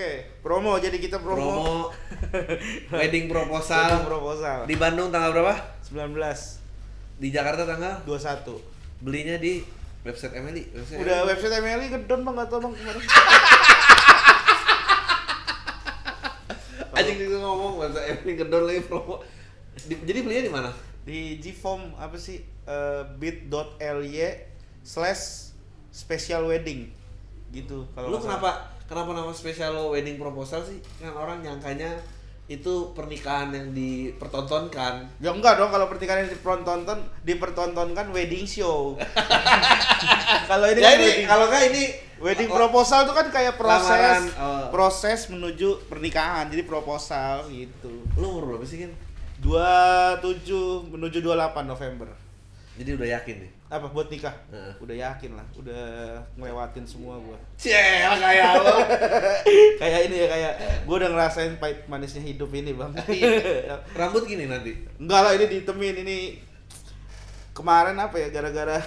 Oke, promo jadi kita promo. promo wedding Wedding proposal proposal. di Bandung tanggal berapa 19 di Jakarta tanggal 21. belinya di website Emily website Udah Emily. website Emily gedon bang atau bang kemarin? anjing itu ngomong website Emily gedor lagi promo Di- jadi belinya di mana Di Gform apa sih? Eh, bit.ly slash special wedding gitu kalau lu kenapa kenapa nama spesial lo wedding proposal sih kan orang nyangkanya itu pernikahan yang dipertontonkan Ya enggak dong kalau pernikahan yang dipertonton dipertontonkan wedding show. kalau ini ya kan ini wedding, kalau nggak ini wedding proposal itu kan kayak proses Lamaran, oh. proses menuju pernikahan. Jadi proposal gitu. lu umur berapa sih kan 27 menuju 28 November. jadi udah yakin nih Apa buat nikah? Heeh. Udah yakin lah, udah ngelewatin semua gua. Cie, kayak lo kayak ini ya kayak gua udah ngerasain pahit manisnya hidup ini, Bang. rambut gini nanti Enggak lah ini ditemin ini kemarin apa ya gara-gara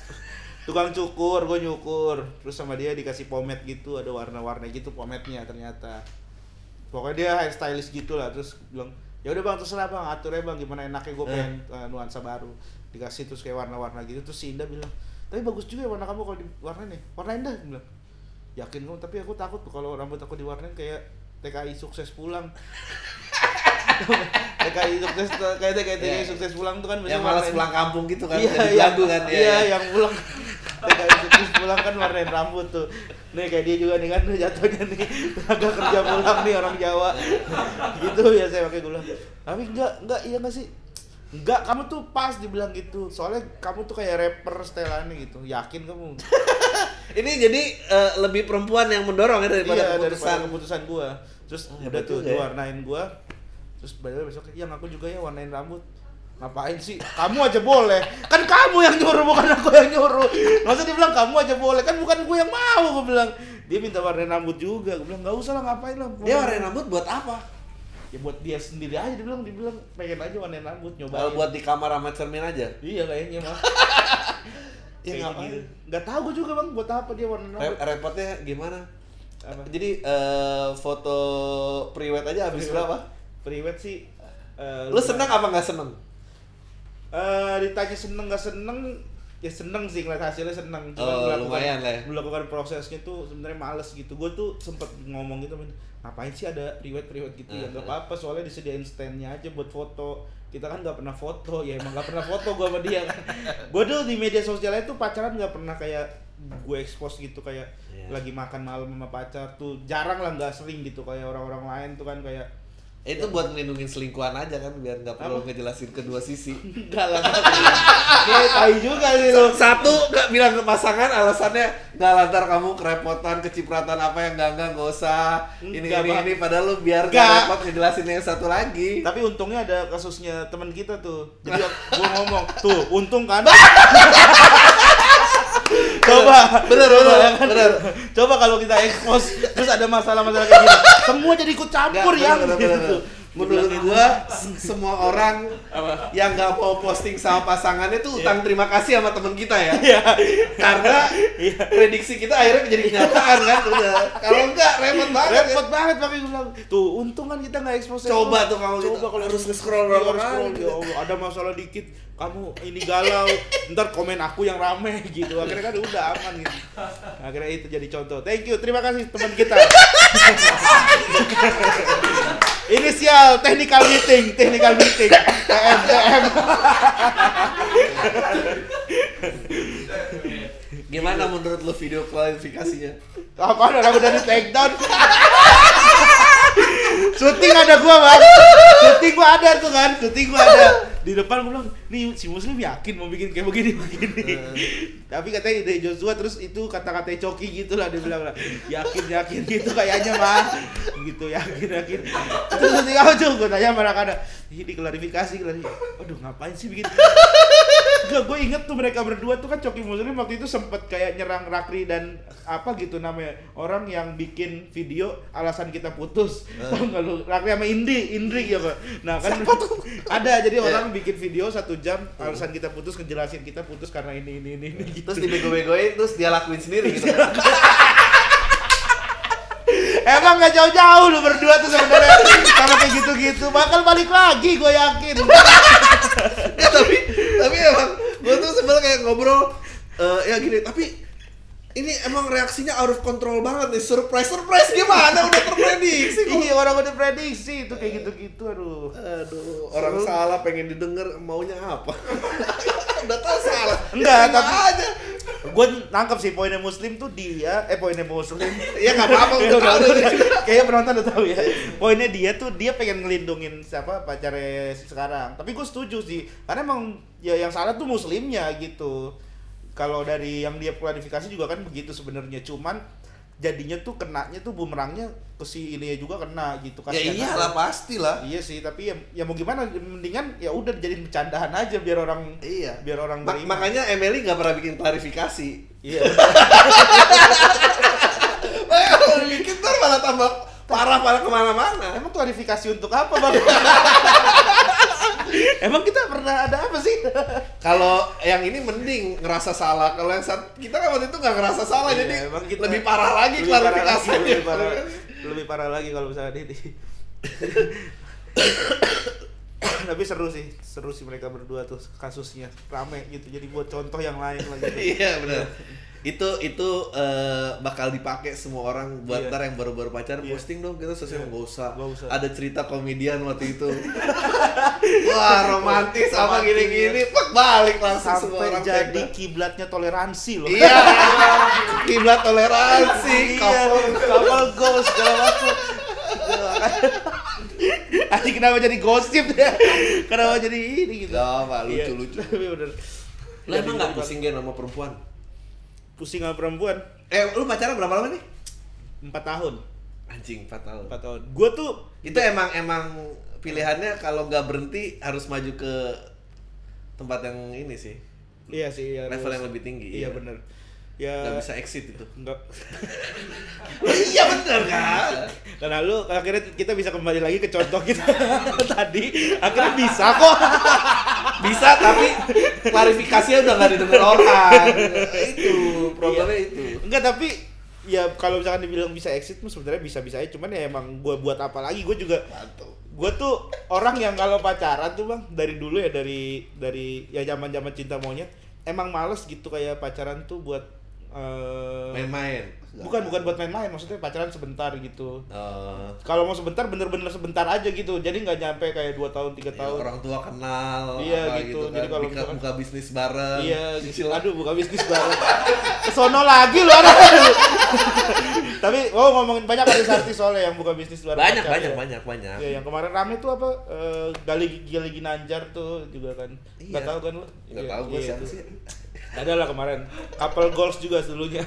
tukang cukur gue nyukur terus sama dia dikasih pomade gitu ada warna-warna gitu pomade-nya ternyata pokoknya dia hairstylist gitu lah terus bilang ya udah bang terserah bang atur ya bang gimana enaknya gue pengen uh, nuansa baru dikasih terus kayak warna-warna gitu terus si Indah bilang tapi bagus juga ya warna kamu kalau diwarnain nih warnain dah Dia bilang. Yakin kamu tapi aku takut tuh kalau rambut aku diwarnain kayak TKI sukses pulang. TKI sukses kayak TKI TKI Iya. sukses pulang tuh kan biasanya yang malas pulang kampung gitu kan iya, jadi yang, lagu kan ya, iya, yang pulang. TKI sukses pulang kan warnain rambut tuh. Nih kayak dia juga nih kan jatuhnya nih. Agak kerja pulang nih orang Jawa. Gitu ya saya pakai gula tapi enggak enggak iya enggak sih Enggak, kamu tuh pas dibilang gitu. Soalnya kamu tuh kayak rapper setelannya gitu. Yakin kamu? ini jadi eh, lebih perempuan yang mendorong ya daripada iya, keputusan daripada keputusan gua. Terus Oh, udah tuh ya. diwarnain gua. Terus way besok yang aku juga ya warnain rambut. Ngapain sih? Kamu aja boleh. Kan kamu yang nyuruh bukan aku yang nyuruh. Masa dia bilang kamu aja boleh? Kan bukan gua yang mau gua bilang. Dia minta warnain rambut juga. Gua bilang enggak usah lah ngapain lah. dia warnain rambut buat apa Ya buat dia sendiri aja dia bilang dia bilang pengen aja warnain rambut nyoba. Kalau buat di kamar sama cermin aja Iya kayaknya mah. Ya, ngapain? gitu. Nggak tahu gua juga bang buat apa dia warnain Rep- rambut. repotnya gimana Apa? jadi eh, foto priwet aja habis berapa Priwet sih. eh, lu seneng apa nggak seneng Eh ditanya seneng nggak seneng ya seneng sih ngeliat hasilnya seneng Oh, lumayan lah ya. melakukan prosesnya tuh sebenarnya males gitu gue tuh sempet ngomong gitu "Men, ngapain sih ada riwet riwet gitu ya Hmm. nggak apa-apa soalnya disediain standnya aja buat foto kita kan nggak pernah foto ya emang nggak pernah foto gue sama dia kan gue tuh di media sosialnya tuh pacaran nggak pernah kayak gue expose gitu kayak Iya. lagi makan malam sama pacar tuh jarang lah nggak sering gitu kayak orang-orang lain tuh kan kayak itu buat ngelindungin selingkuhan aja kan biar nggak perlu Apa? ngejelasin kedua sisi enggak lah dia tai juga sih lo satu nggak bilang ke pasangan alasannya nggak lantar kamu kerepotan kecipratan apa yang enggak enggak nggak usah ini Enggak, ini ini padahal lu biar Enggak. nggak repot ngejelasin yang satu lagi Tapi untungnya ada kasusnya teman kita tuh. Jadi gue ngomong, tuh untung kan. Coba, bener bener ya kan? bener Coba kalau kita expose terus ada masalah-masalah kayak gini, semua jadi ikut campur ya. gitu. menurut gua semua orang Apa? yang nggak mau posting sama pasangannya tuh utang terima kasih sama temen kita ya Iya. karena prediksi kita akhirnya jadi kenyataan kan udah kalau enggak repot banget ya. Repot banget pakai gue bilang. Tuh, untung kan kita nggak expose. Coba tuh kamu gitu. Coba kalau Harus nge-scroll Iya, berapa harus kali scroll, gitu. ya Allah, ada masalah dikit kamu ini galau ntar komen aku yang rame gitu. Akhirnya kan udah aman gitu. Akhirnya itu jadi contoh. Thank you terima kasih teman kita. Inisial technical meeting technical meeting. TM TM gimana menurut lu video klarifikasinya? Apa ada aku dari take down? Syuting ada gua bang. Syuting gua ada tuh kan? Syuting gua ada. Di depan gua bilang nih si muslim yakin mau bikin kayak begini begini. Tapi katanya dari Joshua terus itu kata-kata coki gitu lah dia bilang yakin yakin gitu kayaknya mah gitu yakin yakin. Terus nanti kamu tuh gua tanya mana ada ini klarifikasi klarifikasi. Aduh ngapain sih bikin Enggak, gue inget tuh mereka berdua tuh kan Coki Muslim waktu itu sempet kayak nyerang Rakri dan apa gitu namanya orang yang bikin video alasan kita putus. Tahu nggak lu? Rakri sama Indi, Indri ya pak. Nah kan ada jadi orang bikin video satu jam alasan kita putus ngejelasin kita putus karena ini ini ini, ini gitu. terus dibego-begoin terus dia lakuin sendiri gitu Emang gak jauh-jauh lu berdua tuh sebenarnya sama kayak gitu-gitu. Bakal balik lagi gue yakin. Ya, tapi tapi emang gue tuh sebenarnya kayak ngobrol eh, ya gini tapi ini emang reaksinya out of control banget nih surprise surprise gimana udah terprediksi. Iya orang udah prediksi itu kayak gitu-gitu aduh. Aduh, orang Seru. salah pengen didengar maunya apa? Udah tahu salah. Enggak, Terima tapi- aja. Gue nangkep sih poinnya muslim tuh dia eh poinnya muslim Ya nggak apa-apa, Ya, udah tahu deh. udah. kayaknya penonton udah tahu ya poinnya dia tuh dia pengen ngelindungin siapa pacarnya sekarang tapi gue setuju sih karena emang ya yang salah tuh muslimnya gitu kalau dari yang dia klarifikasi juga kan begitu sebenarnya cuman jadinya tuh kenanya tuh bumerangnya ke si ini juga kena gitu Ya kasihan iyalah pasti lah. iya sih tapi ya, ya mau gimana mendingan ya udah dijadiin bercandaan aja biar orang Iya. biar orang Ma- makanya Emily nggak pernah bikin klarifikasi. iya Kalau bikin ntar malah tambah parah parah ke mana-mana. Emang klarifikasi untuk apa bang? Emang kita pernah ada apa sih? Kalau yang ini mending ngerasa salah. Kalau yang saat kita kan waktu itu nggak ngerasa salah, Iya, jadi emang kita- lebih parah lagi lebih parah klarifikasinya. lebih parah, lebih parah lagi kalau misalnya ini. Tapi seru sih, seru sih mereka berdua tuh kasusnya rame gitu. Jadi buat contoh yang lain lagi. Iya benar. Itu itu eh, bakal dipakai semua orang buat Iya. ntar yang baru-baru pacaran Iya. posting dong kita sosial Iya. nggak usah. Nggak usah. Ada cerita komedian waktu itu. Wah romantis apa Romantis, gini-gini, pak balik langsung semua Sampai orang jadi tag. kiblatnya toleransi loh. Iya, kiblat toleransi, Iya, couple. couple goals segala macam. Aji kenapa jadi gosip ya? Kenapa jadi ini gitu? Gak apa, Iya, lucu-lucu. Tapi bener. Lo emang nggak pusing Gen sama perempuan? Pusing sama perempuan Eh, lu pacaran berapa lama nih? 4 tahun. Anjing, 4 tahun. 4 tahun. Gua tuh Itu emang emang pilihannya kalau nggak berhenti harus maju ke tempat yang ini sih. iya sih ya, Level yang lebih tinggi, Iya iya. bener. Ya Nggak bisa exit itu. enggak. iya bener kan? Dan lalu akhirnya kita bisa kembali lagi ke contoh kita tadi. Akhirnya bisa kok. Bisa tapi klarifikasinya udah nggak didengar orang. itu problemnya Iya. itu. Enggak tapi ya kalau misalkan dibilang bisa exit tuh sebenarnya bisa-bisa aja cuman ya emang gua buat apa lagi gue juga gue tuh orang yang kalau pacaran tuh bang dari dulu ya dari dari ya zaman zaman cinta monyet emang males gitu kayak pacaran tuh buat eh, Main-main. Bukan bukan buat main-main maksudnya pacaran sebentar gitu Eh, kalau mau sebentar bener-bener sebentar aja gitu jadi nggak nyampe kayak dua tahun tiga ya, tahun orang tua kenal Iya, apa gitu. kan. Jadi kalau buka, buka bisnis bareng iya gitu aduh buka bisnis baru kesono lagi lu ada tapi oh ngomongin banyak artis-artis soalnya yang buka bisnis baru banyak pacar, banyak ya. banyak banyak Ya, yang kemarin rame tuh apa? Eh, Gali Gali Ginanjar tuh juga kan. Iya. Nggak tahu kan lu? nggak Iya, tahu gue iya, siapa sih Ada lah kemarin. Couple goals juga dulunya.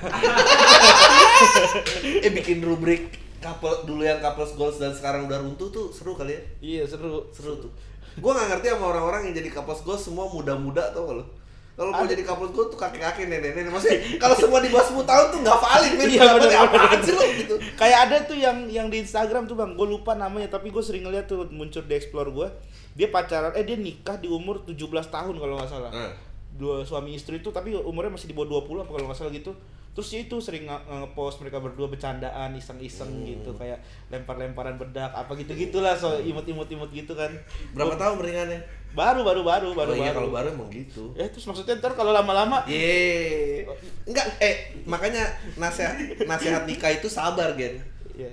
eh bikin rubrik couple dulu yang couples goals dan sekarang udah runtuh tuh seru kali ya iya, seru. seru tuh gue nggak ngerti sama orang-orang yang jadi couples goals semua muda-muda tau gak lo kalau mau jadi couples goals tuh kakek-kakek nenek-nenek maksudnya kalau semua di bawah 10 tahun tuh nggak valid men Iya, bener, bener, sih lo gitu Kayak ada tuh yang yang di Instagram tuh bang, gue lupa namanya tapi gue sering ngeliat tuh muncul di explore gue. Dia pacaran, eh dia nikah di umur 17 tahun kalau nggak salah. Eh. Dua suami istri itu tapi umurnya masih di bawah 20 apa kalau nggak salah gitu. Terus ya itu sering nge- nge-post mereka berdua bercandaan, iseng-iseng Hmm. gitu kayak lempar-lemparan bedak apa gitu-gitulah so imut-imut-imut gitu kan. berapa Gua- tahun beringannya Baru baru baru baru oh iya baru. kalau baru emang gitu Ya terus maksudnya ntar kalau lama-lama Yeay. Enggak, eh makanya nasihat nasihat nikah itu sabar, Gen. ya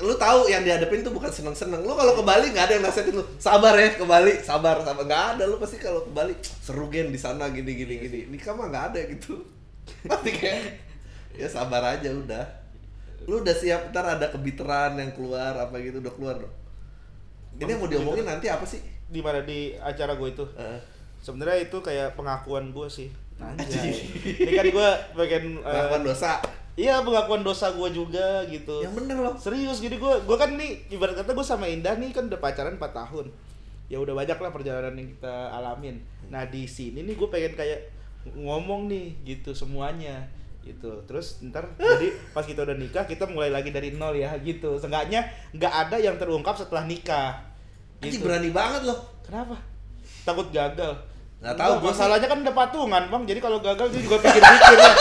Lu tahu yang dihadapin tuh bukan seneng-seneng. Lu kalau ke Bali nggak ada yang nasihatin lu. Sabar ya ke Bali, sabar, sabar. Nggak ada lu pasti kalau ke Bali seru Gen di sana gini gini gini. Nikah mah nggak ada gitu. Pasti kayak ya sabar aja udah. Lu udah siap ntar ada kebiteran yang keluar apa gitu udah keluar dong. Ini yang mau diomongin nanti apa sih? di mana di acara gue itu. Eh, Sebenarnya itu kayak pengakuan gue sih. Anjay. Ini kan gue eh, pengakuan dosa. Iya pengakuan dosa gue juga gitu. Yang bener loh. Serius jadi gue gue kan nih ibarat kata gue sama Indah nih kan udah pacaran 4 tahun. Ya udah banyak lah perjalanan yang kita alamin. Nah di sini nih gue pengen kayak ngomong nih gitu semuanya gitu terus ntar jadi pas kita udah nikah kita mulai lagi dari nol ya gitu seenggaknya nggak ada yang terungkap setelah nikah Anjing gitu berani banget loh. kenapa takut gagal Nggak tahu, masalahnya kan udah patungan bang jadi kalau gagal dia juga pikir-pikir ya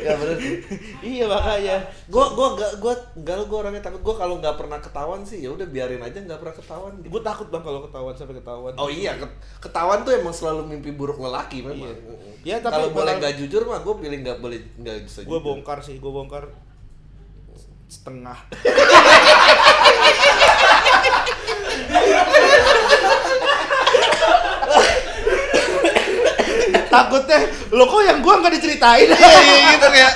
ya bener sih. Iya makanya. Gue gue gak gue gak gue orangnya takut. Gue kalau nggak pernah ketahuan sih ya udah biarin aja nggak pernah ketahuan. Gitu. gue takut bang kalau ketahuan sampai ketahuan. Oh iya ket- ketahuan tuh emang selalu mimpi buruk lelaki memang. Iya. Ya, tapi kalau boleh nggak jujur mah gue pilih nggak boleh nggak bisa gue bongkar sih gue bongkar setengah takutnya lo kok yang gua nggak diceritain? Iya gitu kayak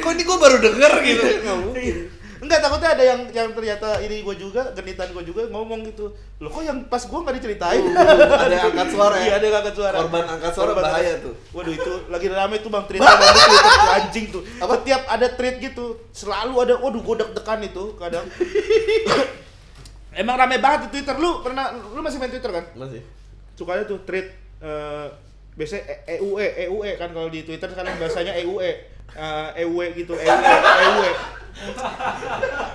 kok ini gue baru denger gitu. nggak mungkin. Enggak takutnya ada yang yang ternyata ini gue juga genitan gue juga ngomong gitu. Lo kok yang pas gua nggak diceritain? Ada yang angkat suara ya? Iya ada yang angkat suara. Korban angkat suara Korban bahaya angkat- tuh. waduh itu lagi rame tuh bang tweet bang tuh, anjing tuh. Apa? Tiap ada tweet gitu selalu ada waduh gue deg-degan itu kadang. Emang rame banget di Twitter. Lu pernah lu masih main Twitter kan? Masih. Sukanya tuh tweet eh biasanya E- EUE EUE kan kalau di Twitter sekarang bahasanya EUE eh, EUE gitu EUE EUE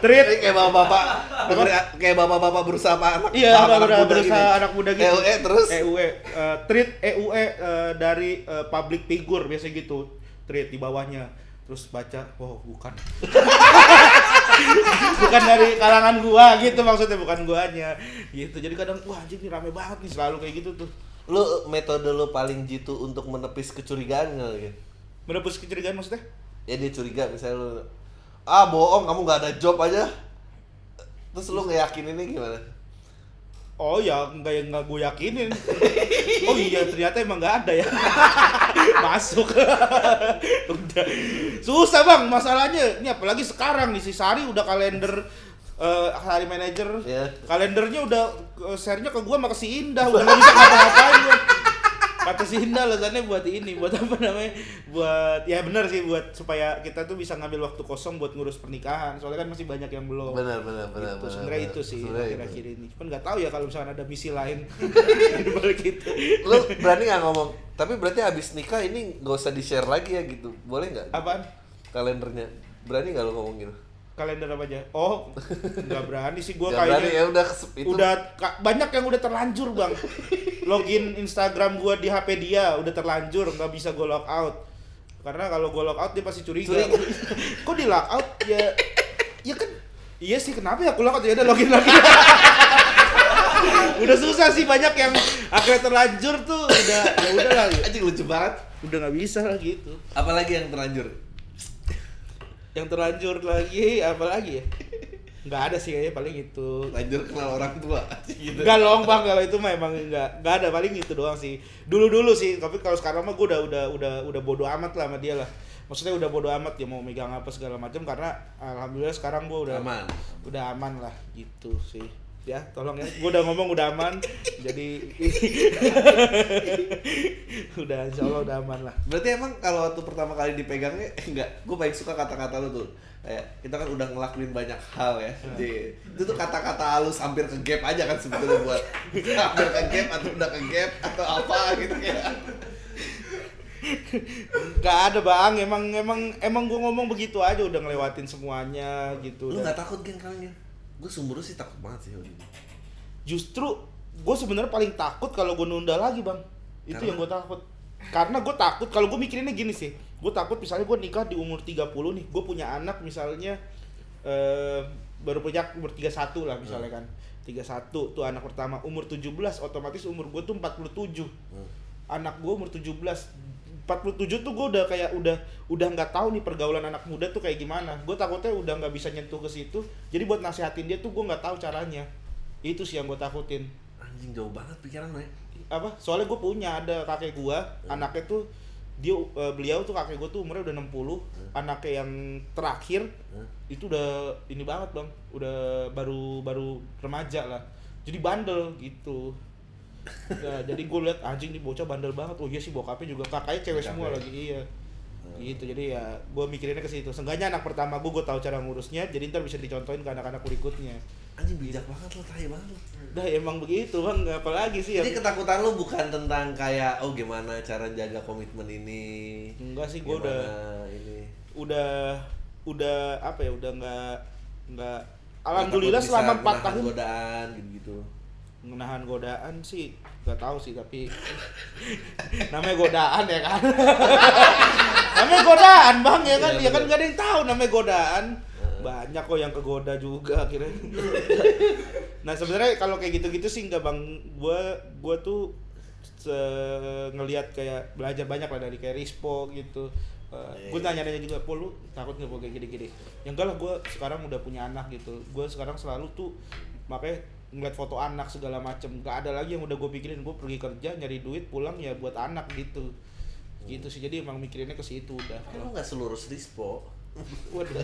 Ini kayak bapak-bapak kayak bapak-bapak berusaha apa anak Iya, anak anak muda, berusaha gini. anak muda gitu. EUE terus EUE, uh, treat EUE uh, dari uh, public figure biasa gitu. Treat di bawahnya. Terus baca, oh bukan. bukan dari kalangan gua gitu maksudnya bukan guanya gitu. Jadi kadang wah anjing ini rame banget nih selalu kayak gitu tuh. Lu metode lu paling jitu untuk menepis kecurigaan nggak gitu? Menebus kecurigaan maksudnya? ya dia curiga misalnya lu ah bohong kamu nggak ada job aja terus lu ngeyakininnya gimana Oh ya, enggak yang enggak gue yakinin. Oh iya, ternyata emang enggak ada ya. Masuk. udah. Susah bang, masalahnya. Ini apalagi sekarang nih si Sari udah kalender eh hari manajer. Iya. Kalendernya udah share-nya ke gua sama ke si Indah, udah nggak bisa ngapa-ngapain gua. Kata si Indah alasannya buat ini, buat apa namanya? Buat ya benar sih buat supaya kita tuh bisa ngambil waktu kosong buat ngurus pernikahan. Soalnya kan masih banyak yang belum. benar benar benar Gitu, benar, sebenarnya benar. itu sih itu. akhir-akhir ini. Cuman nggak tahu ya kalau misalnya ada misi lain di balik itu. lu berani nggak ngomong tapi berarti abis nikah ini nggak usah di share lagi ya gitu boleh nggak Apaan? kalendernya berani nggak lu ngomong gitu Kalender apa aja? Oh, nggak berani sih Nggak berani ya kayaknya. udah itu Udah banyak yang udah terlanjur bang. Login Instagram gua di HP dia udah terlanjur, nggak bisa gua log out. Karena kalau gua log out dia pasti curiga. Curiga. Kok di log out ya? Ya kan. Iya sih kenapa ya aku log out ya udah login lagi. udah susah sih banyak yang akhirnya terlanjur tuh udah ya udah lah anjing lucu banget udah nggak bisa lah gitu apalagi yang terlanjur yang terlanjur lagi apa lagi ya? Nggak ada sih kayaknya paling itu. Lanjur kenal orang tua gitu. Nggak long bang kalau itu mah emang nggak nggak ada paling itu doang sih. Dulu dulu sih tapi kalau sekarang mah gue udah udah udah udah bodoh amat lah sama dia lah. Maksudnya udah bodoh amat ya mau megang apa segala macam karena alhamdulillah sekarang gue udah aman. udah aman lah gitu sih ya tolong ya gue udah ngomong udah aman jadi udah insya Allah udah aman lah Berarti emang kalau waktu pertama kali dipegangnya eh, enggak, gue paling suka kata-kata lu tuh. Kayak kita kan udah ngelakuin banyak hal ya. Jadi itu tuh kata-kata halus hampir ke gap aja kan sebetulnya buat hampir ke gap atau udah ke gap atau apa gitu ya. Gak ada bang, emang emang emang gue ngomong begitu aja udah ngelewatin semuanya gitu. Lu nggak takut geng kalian? Gue sumber sih takut banget sih Yodi. Justru gue sebenarnya paling takut kalau gue nunda lagi bang. Itu Karena? yang gue takut. Karena gue takut kalau gue mikirinnya gini sih. Gue takut misalnya gue nikah di umur 30 nih, gue punya anak misalnya eh, baru punya umur 31 lah misalnya kan. 31 tuh anak pertama umur 17 otomatis umur gue tuh 47 Hmm. anak gue umur 17 47 tuh gue udah kayak udah udah nggak tahu nih pergaulan anak muda tuh kayak gimana. Gue takutnya udah nggak bisa nyentuh ke situ. Jadi buat nasihatin dia tuh gue nggak tahu caranya. Itu sih yang gue takutin. Anjing jauh banget pikiran lo ya. apa? Soalnya gue punya ada kakek gue anaknya tuh dia eh, beliau tuh kakek gue tuh umurnya udah 60 anaknya yang terakhir Hmm. itu udah ini banget bang. Udah baru baru remaja lah. Jadi bandel gitu Nah, jadi gue liat anjing nih bocah bandel banget. Oh iya sih bokapnya juga. Kakaknya cewek semua lagi iya. Gitu jadi ya gue mikirinnya ke situ. Seenggaknya anak pertama gue gue tahu cara ngurusnya jadi ntar bisa dicontohin ke anak-anak berikutnya. Anjing bijak banget lo, tai banget lo. dah emang begitu bang. Apalagi sih ya. Jadi ketakutan lu bukan tentang kayak oh gimana cara jaga komitmen ini. enggak sih gue udah ini. udah udah apa ya udah nggak nggak alhamdulillah selama 4 menahan tahun godaan gitu-gitu. Menahan godaan sih nggak tahu sih tapi namanya godaan ya kan? Namanya godaan bang ya kan? Iya, ya kan nggak ada yang tahu namanya godaan. Banyak kok yang kegoda juga akhirnya. Nah sebenarnya kalau kayak gitu-gitu sih nggak bang. Gua gua tuh se- ngelihat kayak belajar banyak lah dari kayak Rispo gitu. Uh, Iya, gue iya. nanya-nanya juga, po lu takut nggak po kayak gini-gini? Yang enggak lah, gue sekarang udah punya anak gitu. Gue sekarang selalu tuh makanya ngeliat foto anak segala macem. Gak ada lagi yang udah gue pikirin. Gue pergi kerja nyari duit pulang ya buat anak gitu. Gitu sih. Jadi emang mikirinnya ke situ udah. Lu nggak selurus Rispo. Waduh.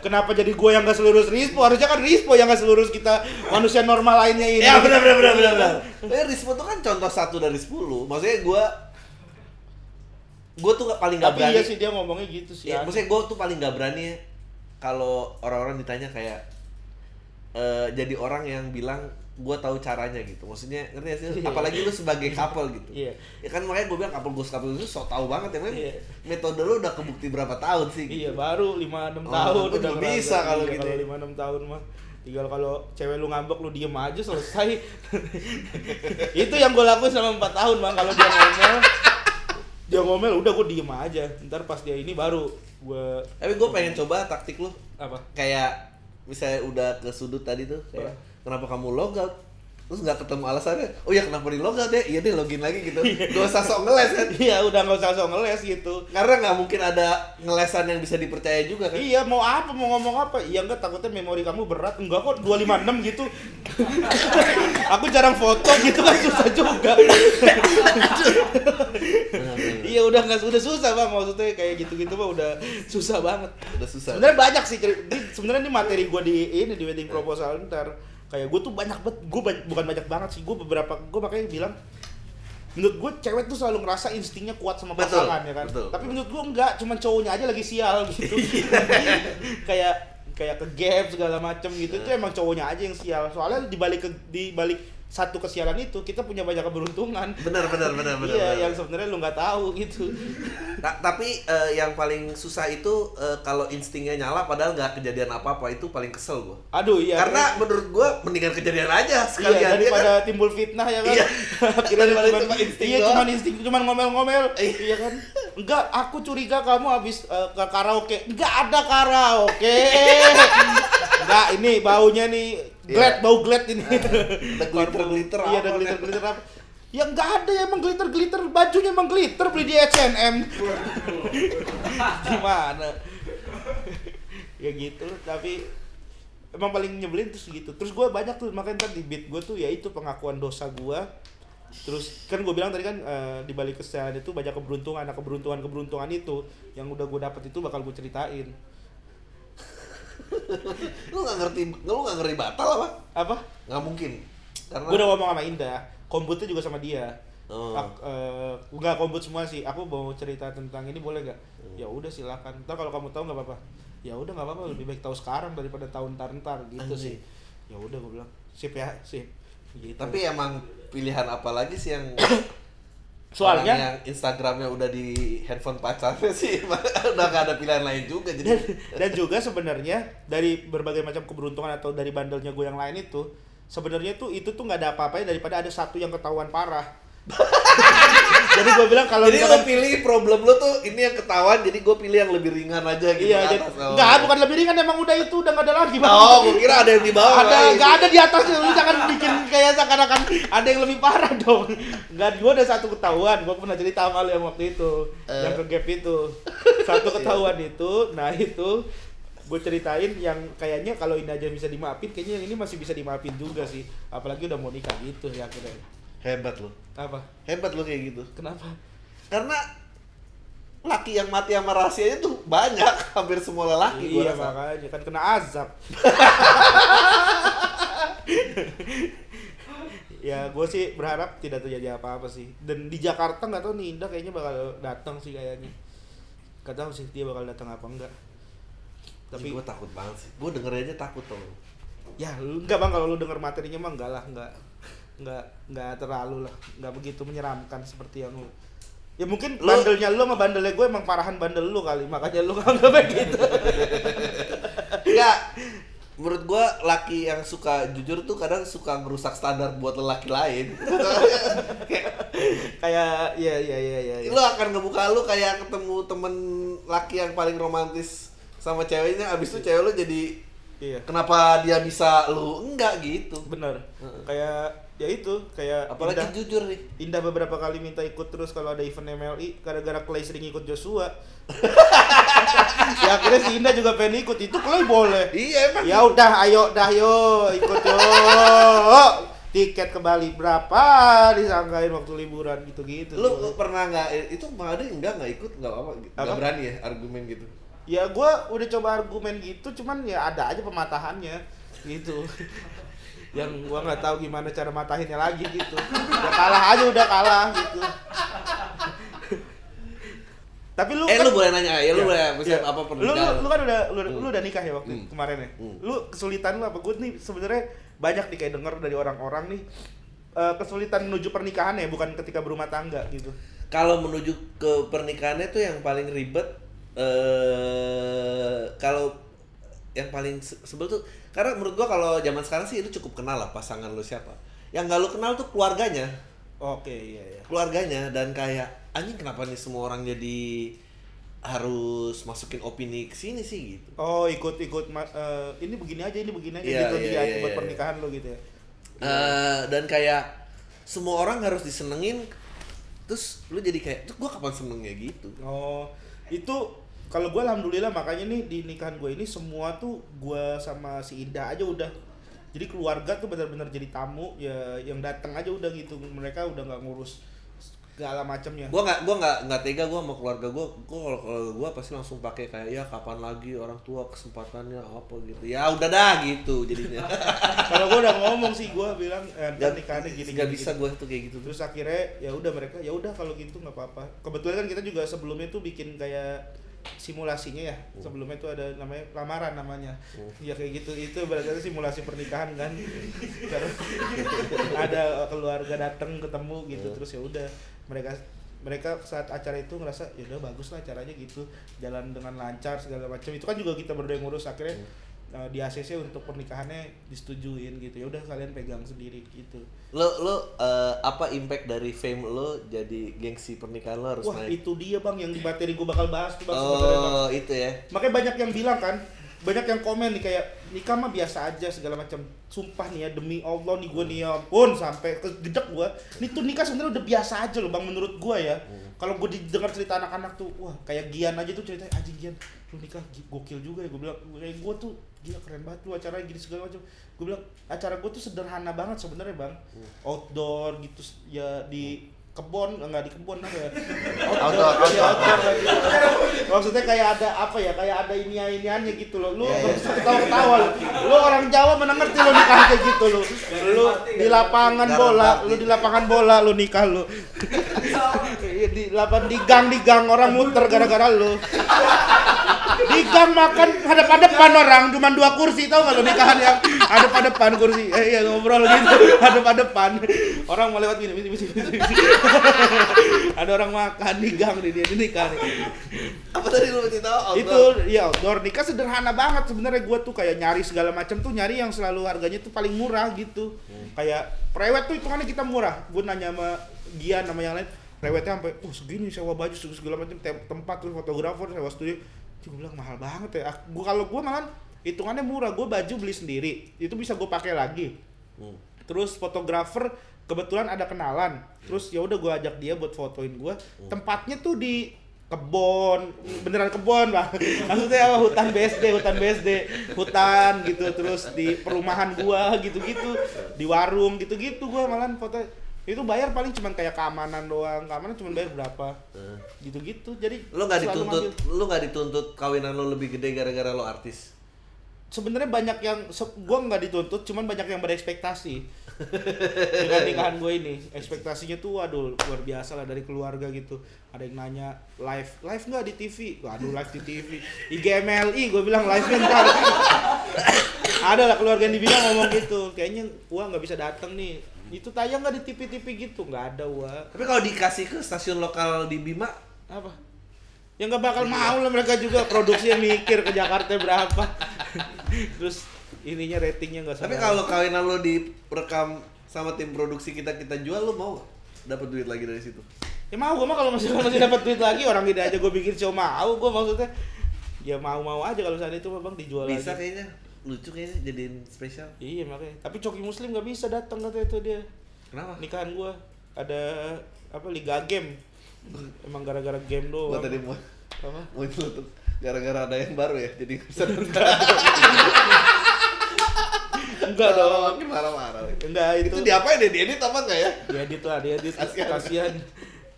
Kenapa jadi gue yang gak selurus Rispo? Harusnya kan Rispo yang gak selurus kita manusia normal lainnya ini. Ya benar benar benar benar. benar. Eh Rispo tuh kan contoh satu dari 10. Maksudnya gua gua tuh paling nggak Tapi berani. iya sih dia ngomongnya gitu sih. Ya, maksudnya gue tuh paling nggak berani kalau orang-orang ditanya kayak eh, jadi orang yang bilang gue tahu caranya gitu. Maksudnya ngerti sih? Iya. Apalagi lu sebagai couple gitu. Iya. Ya kan makanya gue bilang couple gue couple itu so tau banget ya. Memang Iya. metode lu udah kebukti berapa tahun sih? Iya baru 5-6 Oh, tahun udah bisa kalau Iya, gitu Kalau ya. 5-6 tahun mah tinggal kalau cewek lu ngambek lu diem aja selesai. itu yang gue lakuin selama 4 tahun bang kalau dia ngomel dia ngomel udah gue diem aja ntar pas dia ini baru gue Tapi gue pengen coba taktik lu apa kayak misalnya udah ke sudut tadi tuh kayak kenapa kamu logout terus nggak ketemu alasannya oh ya kenapa di logout ya? Iya deh login lagi gitu. Gak usah sok ngeles kan? Iya udah nggak usah sok ngeles gitu. Karena nggak mungkin ada ngelesan yang bisa dipercaya juga kan? Iya mau apa mau ngomong apa? Iya enggak takutnya memori kamu berat. Enggak kok 256 gitu. Aku jarang foto gitu kan? Susah juga. Iya udah nggak udah susah bang. Maksudnya kayak gitu-gitu mah udah susah banget. udah susah. Sebenarnya banyak sih sebenarnya ini materi gue di ini di wedding proposal ntar kayak gue tuh banyak banget gue bukan banyak banget sih gue beberapa gue makanya bilang menurut gue cewek tuh selalu ngerasa instingnya kuat sama Betul, pasangan ya kan? betul. tapi menurut gue enggak cuman cowoknya aja lagi sial gitu. Kayak kayak ke gap segala macem gitu itu emang cowoknya aja yang sial. Soalnya di balik ke di balik satu kesialan itu kita punya banyak keberuntungan benar benar benar benar iya benar. yang sebenarnya lu nggak tahu gitu Ta- tapi eh, yang paling susah itu eh, kalau instingnya nyala padahal nggak kejadian apa apa itu paling kesel gua aduh iya karena menurut gua mendingan kejadian aja Iya, sekalian ya daripada kan? timbul fitnah ya kan. Iya. Cuman, cuma insting iya, cuman insting, cuman ngomel-ngomel. Iya. iya kan? Enggak, aku curiga kamu habis eh, ke karaoke. Enggak ada karaoke. Enggak, ini baunya nih glad, Iya. bau glad ini. ada glitter-glitter Iya, ada apa, glitter-glitter apa. Ya enggak ada ya emang glitter-glitter, bajunya emang glitter beli di H&M. Gimana? ya gitu, tapi emang paling nyebelin terus gitu terus gue banyak tuh makanya ntar di beat gue tuh ya itu pengakuan dosa gue terus kan gue bilang tadi kan eh, di balik kesalahan itu banyak keberuntungan nah keberuntungan keberuntungan itu yang udah gue dapet itu bakal gue ceritain lu nggak ngerti lu nggak ngerti batal apa apa nggak mungkin karena gue udah ngomong sama Indah kombutnya juga sama dia Oh. Ak- eh, nggak kombut semua sih aku mau cerita tentang ini boleh gak Hmm. ya udah silakan ntar kalau kamu tahu nggak apa-apa ya udah nggak apa-apa lebih baik tahu sekarang daripada tahu ntar ntar gitu Anjing. sih ya udah gue bilang sip ya sip gitu. tapi emang pilihan apa lagi sih yang soalnya orang yang Instagramnya udah di handphone pacarnya sih udah gak ada pilihan lain juga dan, jadi dan juga sebenarnya dari berbagai macam keberuntungan atau dari bandelnya gue yang lain itu sebenarnya tuh itu tuh nggak ada apa-apanya daripada ada satu yang ketahuan parah jadi gue bilang kalau jadi lo pilih problem lo tuh ini yang ketahuan jadi gue pilih yang lebih ringan aja gitu iya ke jadi atas. Nggak bukan lebih ringan emang udah itu udah nggak ada lagi Bang. oh gue kira ada yang di bawah ada lain. nggak ada di atasnya lu jangan bikin kayak seakan-akan ada yang lebih parah dong nggak gue ada satu ketahuan gue pernah cerita sama lu yang waktu itu Eh. yang ke gap itu satu ketahuan itu nah itu gue ceritain yang kayaknya kalau ini aja bisa dimaafin kayaknya yang ini masih bisa dimaafin juga sih apalagi udah mau nikah gitu ya akhirnya hebat lo apa? Hebat lo kayak gitu. Kenapa? Karena laki yang mati sama rahasianya tuh banyak. Hampir semua lelaki gua iya rasa. makanya kan kena azab. Ya gue sih berharap tidak terjadi apa-apa sih. Dan di Jakarta nggak tahu nih Indah kayaknya bakal datang sih kayaknya. Nggak tahu sih dia bakal datang apa enggak tapi gue takut banget sih. Gue denger aja takut tuh ya lu- enggak bang. Kalau lu denger materinya mah enggak lah enggak enggak enggak terlalu lah enggak begitu menyeramkan seperti yang lu ya mungkin Lu- bandelnya lu sama bandelnya gue emang parahan bandel lu kali makanya lu nganggap kayak gitu Enggak. Menurut gua laki yang suka jujur tuh kadang suka merusak standar buat lelaki lain. kayak kayak iya iya iya iya iya. lu akan ngebuka lu kayak ketemu temen laki yang paling romantis sama ceweknya abis itu cewek lu jadi iya kenapa dia bisa lu enggak gitu bener kayak ya itu kayak apalagi Indah, jujur nih Indah beberapa kali minta ikut terus kalau ada event MLI gara-gara Clay sering ikut Joshua. Ya akhirnya si Indah juga pengen ikut. Itu Clay boleh. Iya emang. Ya udah ayo dah yo. Ikut yo. Tiket ke Bali berapa? Disangkain waktu liburan gitu-gitu. Lu pernah nggak itu bang Ade enggak nggak ikut nggak apa nggak berani ya argumen gitu? Ya gue udah coba argumen gitu cuman ya ada aja pematahannya gitu yang gua nggak tahu gimana cara matahinnya lagi gitu udah kalah aja udah kalah gitu tapi lu eh kan lu boleh nanya ya lu Iya, boleh iya. apa lu, lu, pernikahan lu kan udah lu, Hmm. lu udah nikah ya waktu Hmm. kemarin ya Hmm. lu kesulitan lu apa gue nih sebenarnya banyak nih kayak denger dari orang-orang nih eh, kesulitan menuju pernikahan ya bukan ketika berumah tangga gitu kalau menuju ke pernikahannya tuh yang paling ribet eh kalau yang paling se- sebel tuh karena menurut gua kalau zaman sekarang sih itu cukup kenal lah pasangan lu siapa. Yang gak lu kenal tuh keluarganya. Oke iya iya. Keluarganya dan kayak anjing kenapa nih semua orang jadi harus masukin opini ke sini sih? Gitu. Oh ikut ikut ma- eh, ini begini aja ini begini aja Iya, gitu iya, dia iya, buat iya. pernikahan lu gitu ya. Eh, dan kayak semua orang harus disenengin terus lu jadi kayak tuh gua kapan senengnya? Gitu. Oh, itu kalau gue alhamdulillah makanya nih di nikahan gue ini semua tuh gue sama si Indah aja udah. Jadi keluarga tuh benar-benar jadi tamu ya yang datang aja udah gitu. Mereka udah nggak ngurus segala macamnya gua nggak gua nggak nggak tega gua sama keluarga gua. Gua kalau keluarga gua pasti langsung pakai kayak ya kapan lagi orang tua kesempatannya apa gitu. Ya udah dah gitu jadinya. Kalau gue udah ngomong sih gue bilang eh, ntar nikahannya gini nggak bisa gini. gua tuh kayak gitu terus akhirnya ya udah mereka ya udah kalau gitu nggak apa-apa. Kebetulan kan kita juga sebelumnya tuh bikin kayak simulasinya ya. Sebelumnya tuh ada namanya lamaran namanya. Ya kayak gitu. Itu berarti simulasi pernikahan kan. Karena ada keluarga datang ketemu gitu terus ya udah. Mereka mereka saat acara itu ngerasa ya udah bagus lah acaranya gitu. Jalan dengan lancar segala macam. Itu kan juga kita berdua yang ngurus. Akhirnya eh, di ACC untuk pernikahannya disetujuin gitu ya udah kalian pegang sendiri gitu lo lo eh, apa impact dari fame lo jadi gengsi pernikahan lo harus Wah naik itu dia bang yang di materi gue bakal bahas tuh bang oh itu ya Makanya banyak yang bilang kan, banyak yang komen nih kayak nikah mah biasa aja segala macam. Sumpah nih ya demi Allah nih gue nih ya ampun sampai kegedek gue. Nih tuh nikah sebenarnya udah biasa aja loh bang menurut gue ya. Kalau gue didengar cerita anak-anak tuh, wah kayak Gian aja tuh ceritanya anjing Gian, lu nikah gokil juga ya gue bilang. Kayak gue tuh gila keren banget lu acaranya gini segala macam. Gue bilang acara gue tuh sederhana banget sebenarnya bang, outdoor gitu ya di kebon enggak di kebon apa ya? Outdoor, Iya, outdoor. outdoor gitu. maksudnya kayak ada apa ya kayak ada ini iniannya gitu loh. Lu Iya, nggak iya. bisa ketawa ketawa lu lu orang Jawa mana ngerti lu nikah kayak gitu lu lu di lapangan bola lu di lapangan bola lu nikah lu. Iya, di lapangan di gang di gang orang muter gara-gara lu. Di gang makan hadap-hadapan orang cuma dua kursi tau gak lu nikahan yang hadap-hadapan kursi. Eh iya ngobrol gitu hadap-hadapan. Orang mau lewat gini misi, misi, misi, misi. ada orang makan di gang di dia di nikah nih apa tadi outdoor? itu ya outdoor. Nikah sederhana banget sebenarnya gue tuh kayak nyari segala macam tuh nyari yang selalu harganya tuh paling murah gitu. Kayak prewed tuh hitungannya kita murah. Gue nanya sama Gian sama yang lain prewednya sampai oh segini sewa baju segala macam tem- tempat tuh fotografer sewa studio. Gue bilang mahal banget ya. Gue kalau gue malah hitungannya murah gue baju beli sendiri. Itu bisa gue pakai lagi. Hmm. terus fotografer kebetulan ada kenalan. Terus ya udah gue ajak dia buat fotoin gue tempatnya tuh di kebon beneran kebon bang maksudnya apa? Hutan BSD hutan BSD hutan gitu terus di perumahan gua gitu gitu di warung gitu gitu gua malah foto itu bayar paling cuman kayak keamanan doang. Keamanan cuman bayar berapa? Eh. gitu gitu jadi lo nggak dituntut lo nggak dituntut kawinan lo lebih gede gara-gara lo artis? Sebenarnya banyak yang gua nggak dituntut cuman banyak yang berekspektasi. Dengan nikahan gue ini. Ekspektasinya tuh waduh luar biasa lah dari keluarga gitu. Ada yang nanya live live nggak di TV waduh live di TV IGMLI gue bilang live ntar. Ada lah keluarga yang dibilang ngomong gitu. Kayaknya gua nggak bisa datang nih itu tayang nggak di TV-TV gitu? Nggak ada gua. Tapi kalau dikasih ke stasiun lokal di Bima apa? Ya nggak bakal mau lah mereka juga produksinya mikir ke Jakarta berapa. Terus ininya ratingnya nggak Tapi kalau kawinan lo direkam sama tim produksi kita kita jual lo mau dapat duit lagi dari situ? ya mau gue mah kalau masih masih dapat duit lagi orang ini aja gue bikin show mau gue maksudnya. Ya mau mau aja kalau saat itu bang dijual Bisa lagi. kayaknya lucu kayaknya jadiin spesial. Iya makanya. Tapi Coki Muslim nggak bisa datang katanya itu dia Kenapa? nikahan gua ada apa liga game. Emang gara-gara game doang. Gua tadi mau apa? mau tuh gara-gara ada yang baru ya jadi bisa Enggak dong. Makin marah-marah. Enggak itu. Itu diapain ya? Diedit apa enggak ya? diedit lah, diedit. Kasihan. Kasihan.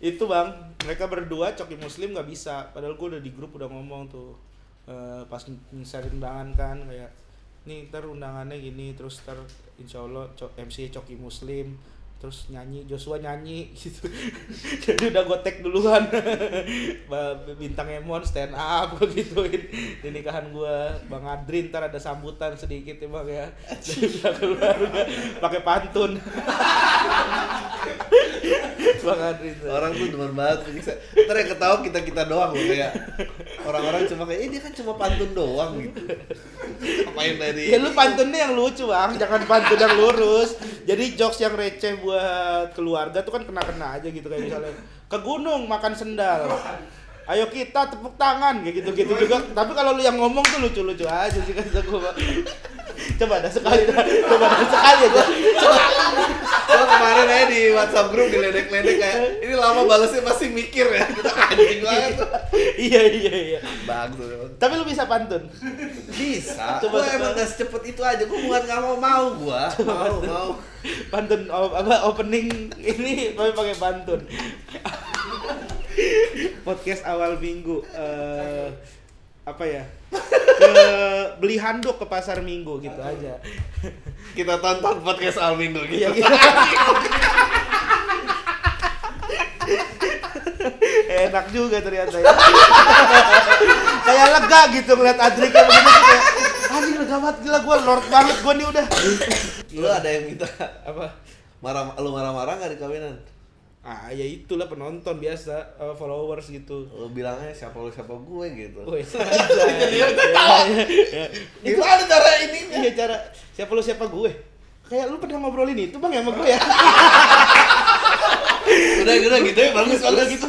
Itu bang, mereka berdua Coki Muslim nggak bisa. Padahal gua udah di grup udah ngomong tuh Eh, pas share undangan kan kayak nih ntar undangannya gini terus ntar insya Allah MC Coki Muslim terus nyanyi Joshua nyanyi gitu. Jadi udah gue tag duluan. Bintang Emon stand up gue gituin. Di nikahan gue Bang Adrin ntar ada sambutan sedikit ya bang ya. Dari belakang keluarga. Pakai pantun Bang Adrin Orang tuh demen banget bisa. Ntar yang ketawa kita kita doang loh kayak orang-orang cuma kayak, eh dia kan cuma pantun doang gitu. Apain tadi? Ya lu pantunnya yang lucu bang, jangan pantun yang lurus. Jadi jokes yang receh buat keluarga tuh kan kena-kena aja gitu kayak misalnya ke gunung makan sendal. Ayo kita tepuk tangan kayak gitu-gitu juga. Tapi kalau lu yang ngomong tuh lucu-lucu aja sih kata gua. Coba ada sekali dah. Coba ada sekali aja. Gua kemarin aja di WhatsApp grup diledek-ledek kayak ini lama balasnya pasti mikir ya. Kita anjing banget. iya iya iya. Bagus. Tapi lu bisa pantun. Bisa. Coba Coba gua emang gak secepat itu aja. Gua bukan gak mau mau gua. Mau mau. Pantun apa opening ini tapi pakai pantun. Podcast awal minggu eh apa ya? Ke beli handuk ke pasar minggu gitu aja. Kita tonton podcast Al Minggu gitu. Gitu. Enak juga ternyata ya. kayak lega gitu ngeliat Adrik kayak begini kayak anjing lega banget gila gua lord banget gua nih udah. Lu ada yang minta Apa? marah lu marah-marah gak di kawinan? Ah ya itulah penonton biasa eh, followers gitu. Lu bilangnya siapa lu siapa gue gitu. Woi, aja. Ya, ya, ya. Gimana cara ininya? Iya cara siapa lu siapa gue? Kayak lu pernah ngobrolin itu bang ya sama gue ya? Udah udah gitu ya bagus Udah bagus gitu.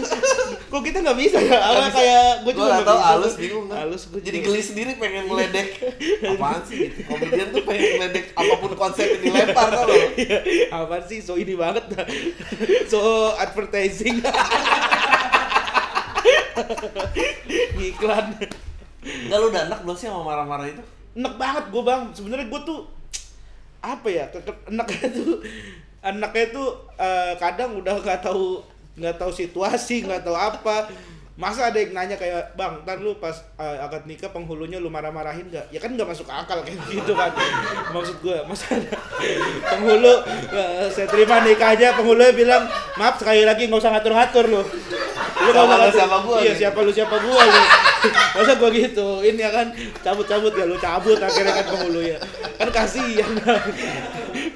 Kok kita nggak bisa ya? Apa kayak gue juga gak nggak tau bisa. halus bingung kan. Halus gue Jadi geli sendiri pengen meledek Apaan sih gitu? Komedian tuh pengen meledek apa pun konsep yang dilempar tau lo Iya, apaan sih? So ini banget so advertising. Iklan Enggak lu udah enak belum sih sama marah-marah itu? enak banget gue bang. Sebenarnya gue tuh apa ya enaknya tuh anaknya tuh eh, kadang udah nggak tahu nggak tahu situasi nggak tahu apa. Masa ada yang nanya kayak bang ntar lu pas eh, akad nikah penghulunya lu marah-marahin gak ya kan nggak masuk akal kayak gitu kan. Maksud gue masa ada penghulu eh, saya terima nikahnya penghulunya bilang maaf sekali lagi nggak usah ngatur-ngatur lu lu nggak Sama lu, sama gua iya nih. siapa lu siapa gua lu. Masa gua gitu? Ini ya kan cabut-cabut ya lu cabut akhirnya kan penghulu ya. Kan kasihan.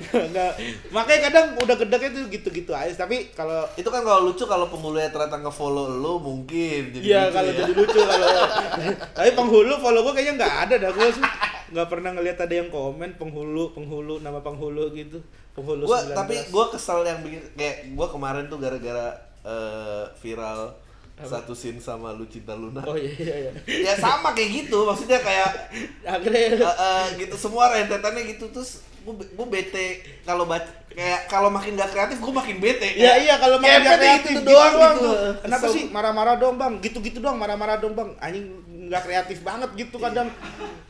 Nggak makanya kadang udah gedeknya tuh gitu-gitu aja tapi kalau Itu kan kalau lucu kalau penghulunya ternyata nge-follow lu mungkin jadi Iya kalau ya. jadi lucu kalau tapi penghulu follow gua kayaknya nggak ada dah gua sih nggak pernah ngeliat ada yang komen penghulu penghulu nama penghulu gitu. Penghulu gua 19. tapi gua kesel yang bikin kayak gua kemarin tuh gara-gara eh, viral satu scene sama lu cinta Luna. oh iya iya iya Ya sama kayak gitu, maksudnya kayak akhirnya eh, eh, gitu semua rentetannya gitu terus gue gue bete kalau baca kayak kalau makin gak kreatif gue makin bete. Iya iya kalau makin pede kreatif itu gitu doang gitu. tuh. Kenapa Kesel. sih marah-marah dong bang? Gitu-gitu doang marah-marah dong bang. Anjing nggak kreatif banget gitu kadang.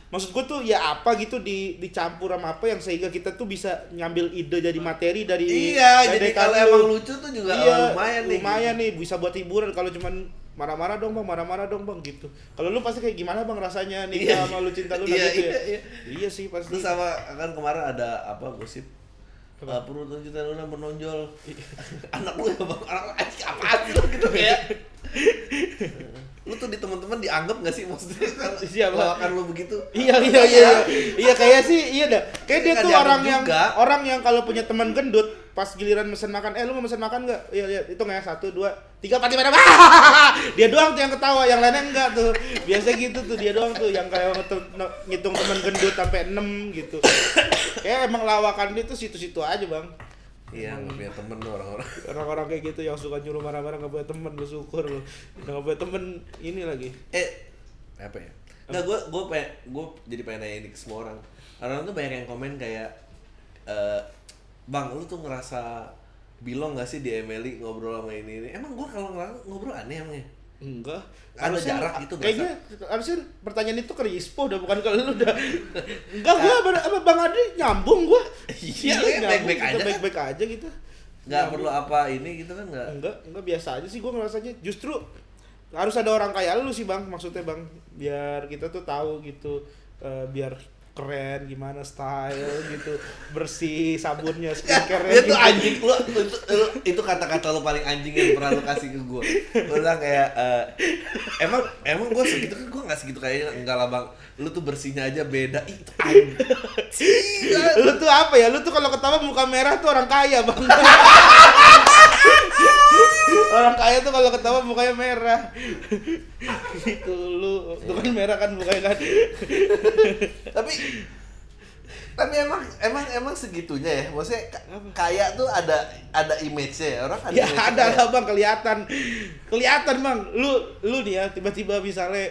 Maksud gue tuh ya apa gitu di dicampur sama apa yang sehingga kita tuh bisa ngambil ide jadi materi dari Iya, dari jadi kalau lu. emang lucu tuh juga iya, oh, lumayan nih. lumayan nih bisa buat hiburan kalau cuman marah-marah dong bang, marah-marah dong bang gitu. Kalau lu pasti kayak gimana bang rasanya nih Iya. sama lu cinta lu Iya, gitu ya? iya, iya. Iya sih pasti. Terus sama kan kemarin ada apa gosip Apa? Uh, perut lu cinta Luna menonjol anak lu ya bang anak lu apaan sih gitu kayak lu tuh di teman-teman dianggap gak sih maksudnya Siapa? lawakan lu begitu Iya iya iya iya. Iya kayak sih iya dah. Kayak dia tuh orang yang juga. orang yang kalau punya teman gendut pas giliran mesen makan, eh lu mau mesen makan nggak? Iya iya itu nggak ya satu dua tiga empat lima dia doang tuh yang ketawa, yang lainnya enggak tuh. Biasa gitu tuh dia doang tuh yang kayak ngitung, ngitung teman gendut sampai enam gitu. Kayak emang lawakan dia tuh situ-situ aja bang. Iya nggak punya temen lu orang-orang. Orang-orang kayak gitu yang suka nyuruh marah-marah nggak punya teman bersyukur lu. Nggak punya temen ini lagi. eh apa ya? Nggak gue gue pengen gue jadi pengen nanya ini ke semua orang. Orang tuh banyak yang komen kayak eh bang lu tuh ngerasa bilong gak sih di Emily ngobrol sama ini ini? Emang gue kalau ngobrol aneh emangnya Enggak. Ada Harusnya- jarak gitu, Kayaknya harusnya pertanyaan itu ke Rispo udah bukan ke lu udah. Enggak gua ber- apa Bang Adi nyambung gua. Iya, nyambung, baik-baik aja. Baik-baik aja gitu. nggak Nyambung. perlu apa ini gitu kan nggak Enggak, enggak biasa aja sih gua ngerasanya. Justru harus ada orang kayak lu sih Bang, maksudnya Bang. Biar kita tuh tahu gitu eh, biar keren gimana style gitu bersih sabunnya skincare dia tuh anjing. Lu itu, lu- itu kata-kata lu paling anjing yang pernah lu kasih ke gue lu bilang kayak eh, emang emang gue segitu kan gue nggak segitu kayaknya enggak lah bang. Lu tuh bersihnya aja beda. Ih, itu anjing. Lu tuh apa ya? Lu tuh kalau ketawa muka merah tuh orang kaya bang. Orang kaya tuh kalau ketawa mukanya merah gitu lu tuh kan merah kan mukanya kan. Tapi tapi emang emang emang segitunya ya. Maksudnya ka- kaya tuh ada ada image-nya ya. Orang ada ya ada kayak- lah bang kelihatan. Kelihatan bang. Lu lu nih ya tiba-tiba misalnya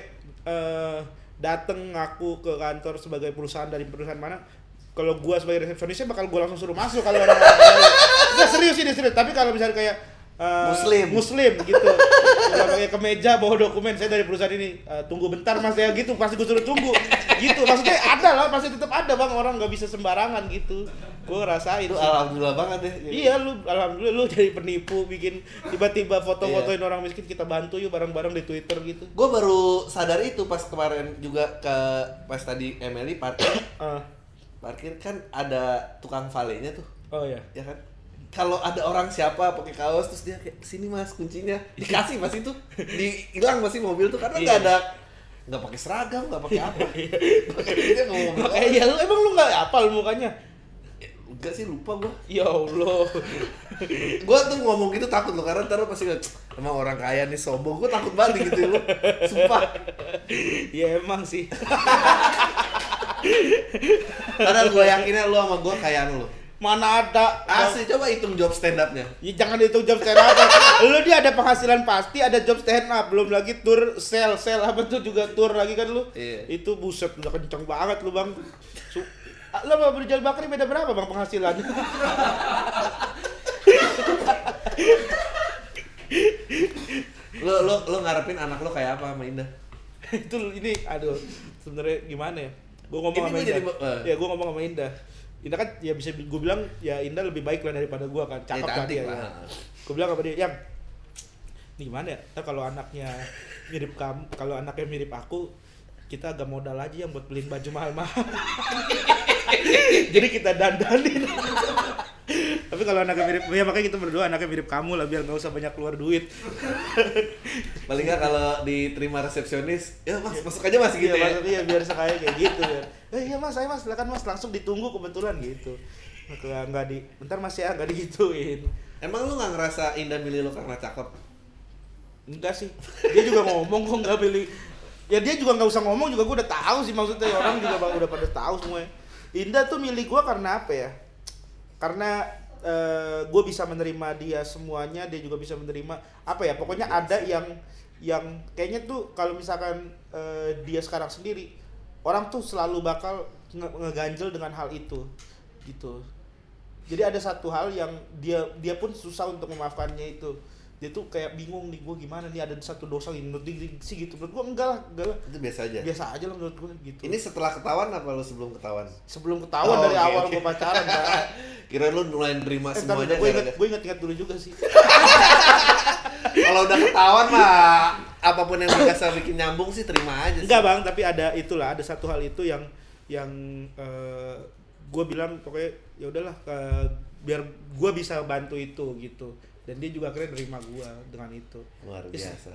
eh dateng ngaku ke kantor sebagai perusahaan dari perusahaan mana kalau gua sebagai resepsionisnya bakal gua langsung suruh masuk kalau orang Nggak serius ini serius. Tapi kalau misalnya kayak eh, Muslim. muslim gitu. Kalau pakai kemeja bawa dokumen. Saya dari perusahaan ini Eh, tunggu bentar mas. Ya gitu. Pasti gua suruh tunggu gitu. Maksudnya ada lah pasti tetap ada bang. Orang nggak bisa sembarangan gitu. Gua ngerasain itu sih. alhamdulillah banget deh Iya lu alhamdulillah. Lu jadi penipu bikin tiba-tiba foto-fotoin Iya. orang miskin kita bantu yuk bareng-bareng di Twitter gitu. gue baru sadar itu pas kemarin juga ke pas tadi Emily parkir. Ah, parkir kan ada tukang valenya tuh. Oh ya. ya kan kalau ada orang siapa pakai kaos terus dia kayak sini mas kuncinya. Dikasih mas itu. Dihilang masih mobil tuh karena nggak Iya. ada nggak pakai seragam nggak pakai apa. Dia ngomong Makanya ya lu emang lu nggak apal mukanya? enggak sih lupa gua. Ya Allah. gua tuh ngomong gitu takut loh karena ntar pasti emang orang kaya nih sombong. Gua takut banget gitu lu sumpah. Ya emang sih. padahal gua yakinnya lu sama gua kayaan lu Mana ada asli coba hitung job stand upnya Ya, jangan hitung job stand up. lu dia ada penghasilan pasti, ada job stand up, belum lagi tour sel sel apa tuh juga tour lagi kan lu. Iya. Itu buset udah kenceng banget lu, Bang. Su Lu sama Berjal Bakri beda berapa Bang penghasilan? lu lu lu ngarepin anak lu kayak apa sama Indah itu ini aduh sebenarnya gimana ya gue ngomong Ini sama gua Indah jadi- eh. ya gue ngomong sama Indah Indah kan ya bisa gue bilang ya Indah lebih baik lah daripada gue kan. Cakep Ya, kan dia ya. gue bilang sama dia yang ini gimana ya? Ntar kalau anaknya mirip kamu kalau anaknya mirip aku kita agak modal aja yang buat beliin baju mahal-mahal. Jadi kita dandanin tapi kalau anaknya mirip ya makanya kita berdua anaknya mirip kamu lah biar nggak usah banyak keluar duit paling nggak kalau diterima resepsionis ya mas masuk aja mas gitu iya, ya maksudnya iya, biar sekaya kayak gitu ya. Eh iya mas, saya mas, silakan mas langsung ditunggu kebetulan gitu. Nggak nggak di, bentar mas ya nggak digituin. emang lu nggak ngerasa Indah milih lu karena cakep Enggak sih, dia juga ngomong kok nggak pilih. Ya dia juga nggak usah ngomong juga gue udah tahu sih maksudnya orang juga udah pada tahu semuanya. Indah tuh milih gue karena apa ya? Karena gue bisa menerima dia semuanya, dia juga bisa menerima apa ya? Pokoknya ada yang yang kayaknya tuh kalau misalkan eh, dia sekarang sendiri, orang tuh selalu bakal nge- ngeganjel dengan hal itu, gitu. Jadi ada satu hal yang dia dia pun susah untuk memaafkannya itu. Dia tuh kayak bingung nih gue gimana nih ada satu dosa yang menurut dia sih gitu. Menurut gue enggak lah, enggak lah. itu biasa aja Biasa aja lah menurut gue gitu. ini setelah ketahuan apa lu sebelum ketahuan sebelum ketahuan Oh, dari oke, awal oke. gue pacaran kan. kira lu mulai nerima Eh, semuanya gue inget, gue inget, inget dulu juga sih. kalau udah ketahuan mah apa pun yang bisa bikin nyambung sih terima aja sih. Enggak bang, tapi ada itulah, ada satu hal itu yang yang gue bilang pokoknya ya udahlah eh, biar gue bisa bantu itu gitu. Dan dia juga akhirnya nerima gue dengan itu. luar Is- biasa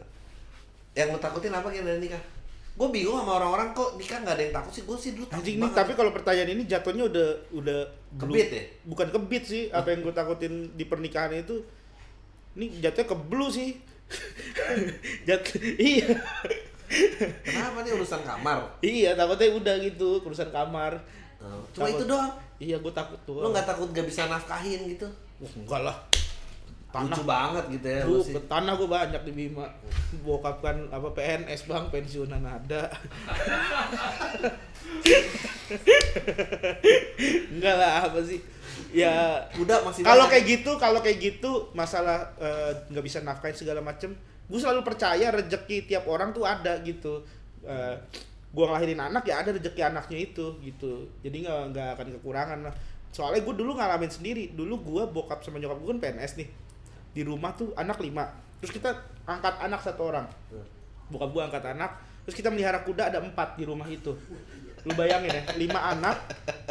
Yang lu takutin apa yang dari nikah? Gue bingung sama orang-orang kok nikah nggak ada yang takut sih. Gue sih dulu takut Anjing nih, banget. tapi kalau pertanyaan ini jatuhnya udah udah Kebit ya? Bukan kebit sih, apa yang gue takutin di pernikahan itu ini jatuhnya ke blue sih. Jat iya. Kenapa nih urusan kamar? Iya, takutnya udah gitu, urusan kamar. Oh, Cuma Takut. itu doang. Iya, gue takut tuh. Lu nggak takut gak bisa nafkahin gitu? Wah, enggak lah. Tanah. Lucu banget gitu ya. Lu, sih. tanah gue banyak di Bima. Bokap kan apa PNS bang, pensiunan ada. enggak lah apa sih? Ya Udah masih kalau kayak gitu, kalau kayak gitu masalah eh, nggak bisa nafkahin segala macem, gue selalu percaya rezeki tiap orang tuh ada gitu. Eh, gue ngelahirin anak ya ada rezeki anaknya itu gitu. Jadi nggak nggak akan kekurangan lah. Soalnya gue dulu ngalamin sendiri. Dulu gue bokap sama nyokap gue kan PNS nih. Di rumah tuh anak lima. Terus kita angkat anak satu orang. Bokap gue angkat anak. Terus kita melihara kuda ada empat di rumah itu. Lu bayangin ya, lima anak,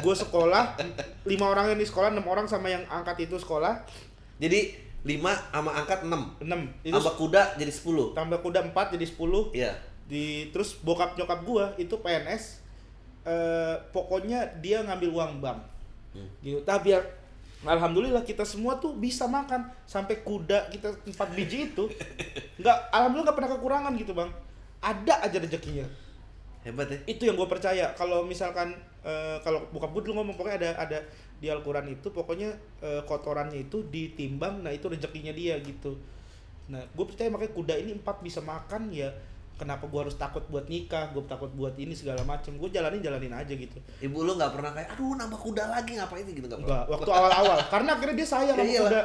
gue sekolah, lima orang yang di sekolah, enam orang sama yang angkat itu sekolah, Jadi 5 sama angkat 6. enam. Itu Tambah kuda jadi 10. tambah kuda empat jadi sepuluh. Iya. Di terus bokap nyokap gue itu PNS. eh pokoknya dia ngambil uang bank. Hmm. Gitu. Tapi alhamdulillah kita semua tuh bisa makan. Sampai kuda kita empat biji itu nggak alhamdulillah nggak pernah kekurangan gitu bang. Ada aja rezekinya. Hebat ya. itu yang gue percaya. Kalau misalkan eh, kalau bokap gue dulu ngomong pokoknya ada ada di Al-Quran itu pokoknya eh, kotorannya itu ditimbang nah itu rezekinya dia gitu. Nah gue percaya makanya kuda ini empat bisa makan ya kenapa gue harus takut buat nikah gue takut buat ini segala macem. Gue jalanin jalanin aja gitu. Ibu lu nggak pernah kayak aduh nambah kuda lagi ngapain gitu nggak enggak pernah. waktu awal-awal. Karena akhirnya dia sayang Ya sama iyalah. kuda.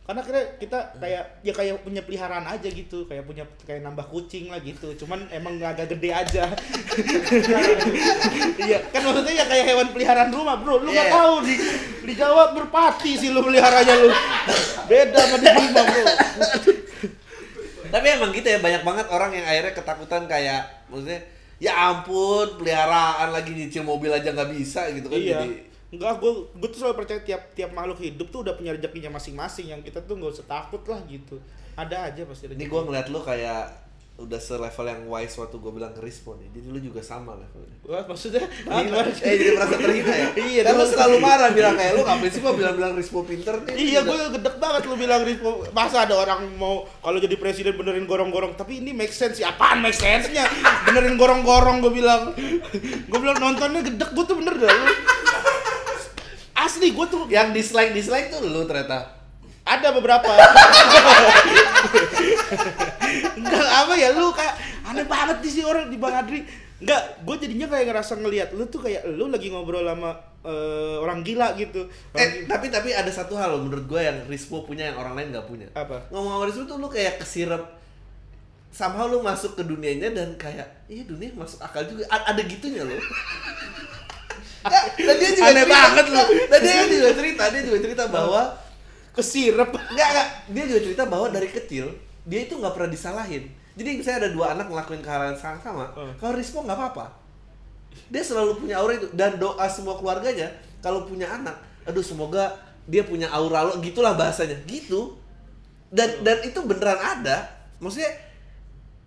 Karena akhirnya kita kayak ya kayak punya peliharaan aja gitu. Kayak punya kayak nambah kucing lah gitu. Cuman emang agak gede aja. Iya kan maksudnya ya kayak hewan peliharaan rumah bro. Lu nggak Iya. tahu di di Jawa berpati sih lu peliharanya lu. Beda sama di Bima bro Tapi emang gitu ya banyak banget orang yang akhirnya ketakutan kayak maksudnya ya ampun peliharaan lagi nyicil mobil aja nggak bisa gitu kan iya. jadi enggak gue gue tuh selalu percaya tiap tiap makhluk hidup tuh udah punya rezekinya masing-masing yang kita tuh nggak usah takut lah gitu. Ada aja pasti ini gue ngeliat lu kayak udah selevel yang wise waktu gue bilang ke respon ya. Jadi lu juga sama levelnya. Wah, maksudnya gimana? eh jadi merasa terhina ya? Iya, Kan lu selalu marah bilang kayak lu ngapain sih gua bilang-bilang Rispo pinter nih. Iya, gue gedek banget lu bilang Rispo. Masa ada orang mau kalau jadi presiden benerin gorong-gorong, tapi ini make sense ya. Apaan make sense-nya? Benerin gorong-gorong gue bilang. Gue bilang nontonnya gedek gue tuh bener dah. lu. Asli gue tuh Yang dislike dislike tuh lu ternyata. ada beberapa. Enggak apa ya lu kayak aneh banget nih sih orang di Bang Adri. Enggak, gue jadinya kayak ngerasa ngelihat lu tuh kayak lu lagi ngobrol sama eh, orang gila gitu. Orang Eh gila. tapi tapi ada satu hal loh menurut gue yang Rispo punya yang orang lain nggak punya. Apa? Ngomong sama Rispo tuh lu kayak kesirep somehow lu masuk ke dunianya dan kayak iya dunia masuk akal juga A- ada gitunya loh dan dia juga Aneh cerita- banget lu. dan dia juga cerita dia juga cerita bahwa Kesirep. Enggak, enggak. Dia juga cerita bahwa dari kecil dia itu nggak pernah disalahin. Jadi misalnya ada dua anak ngelakuin kesalahan yang sama, Hmm. kalau Rispo nggak apa-apa. Dia selalu punya aura itu dan doa semua keluarganya kalau punya anak, aduh semoga dia punya aura lo gitulah bahasanya. Gitu. Dan dan itu beneran ada. Maksudnya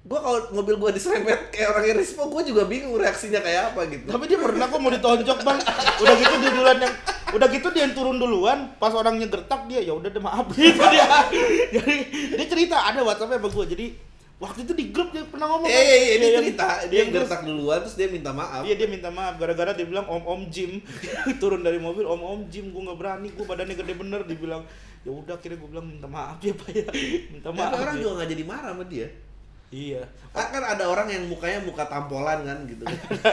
gua kalau mobil gua diserempet kayak orangnya Rispo, gua juga bingung reaksinya kayak apa gitu. Tapi dia pernah kok mau ditonjok bang. Udah gitu dia duluan yang udah gitu dia yang turun duluan. Pas orangnya gertak dia ya udah deh maaf gitu dia. Jadi dia cerita ada WhatsAppnya sama gue. Jadi waktu itu di grup dia pernah ngomong. Iya, iya, iya, dia Iya, cerita, iya, dia yang terus- gertak duluan terus dia minta maaf. Iya dia minta maaf gara-gara dia bilang om om Jim turun dari mobil om om Jim gue nggak berani gue badannya gede bener dibilang ya udah akhirnya gue bilang minta maaf ya pak ya minta maaf orang ya. juga nggak jadi marah sama dia. Iya Ah, kan ada orang yang mukanya muka tampolan kan gitu.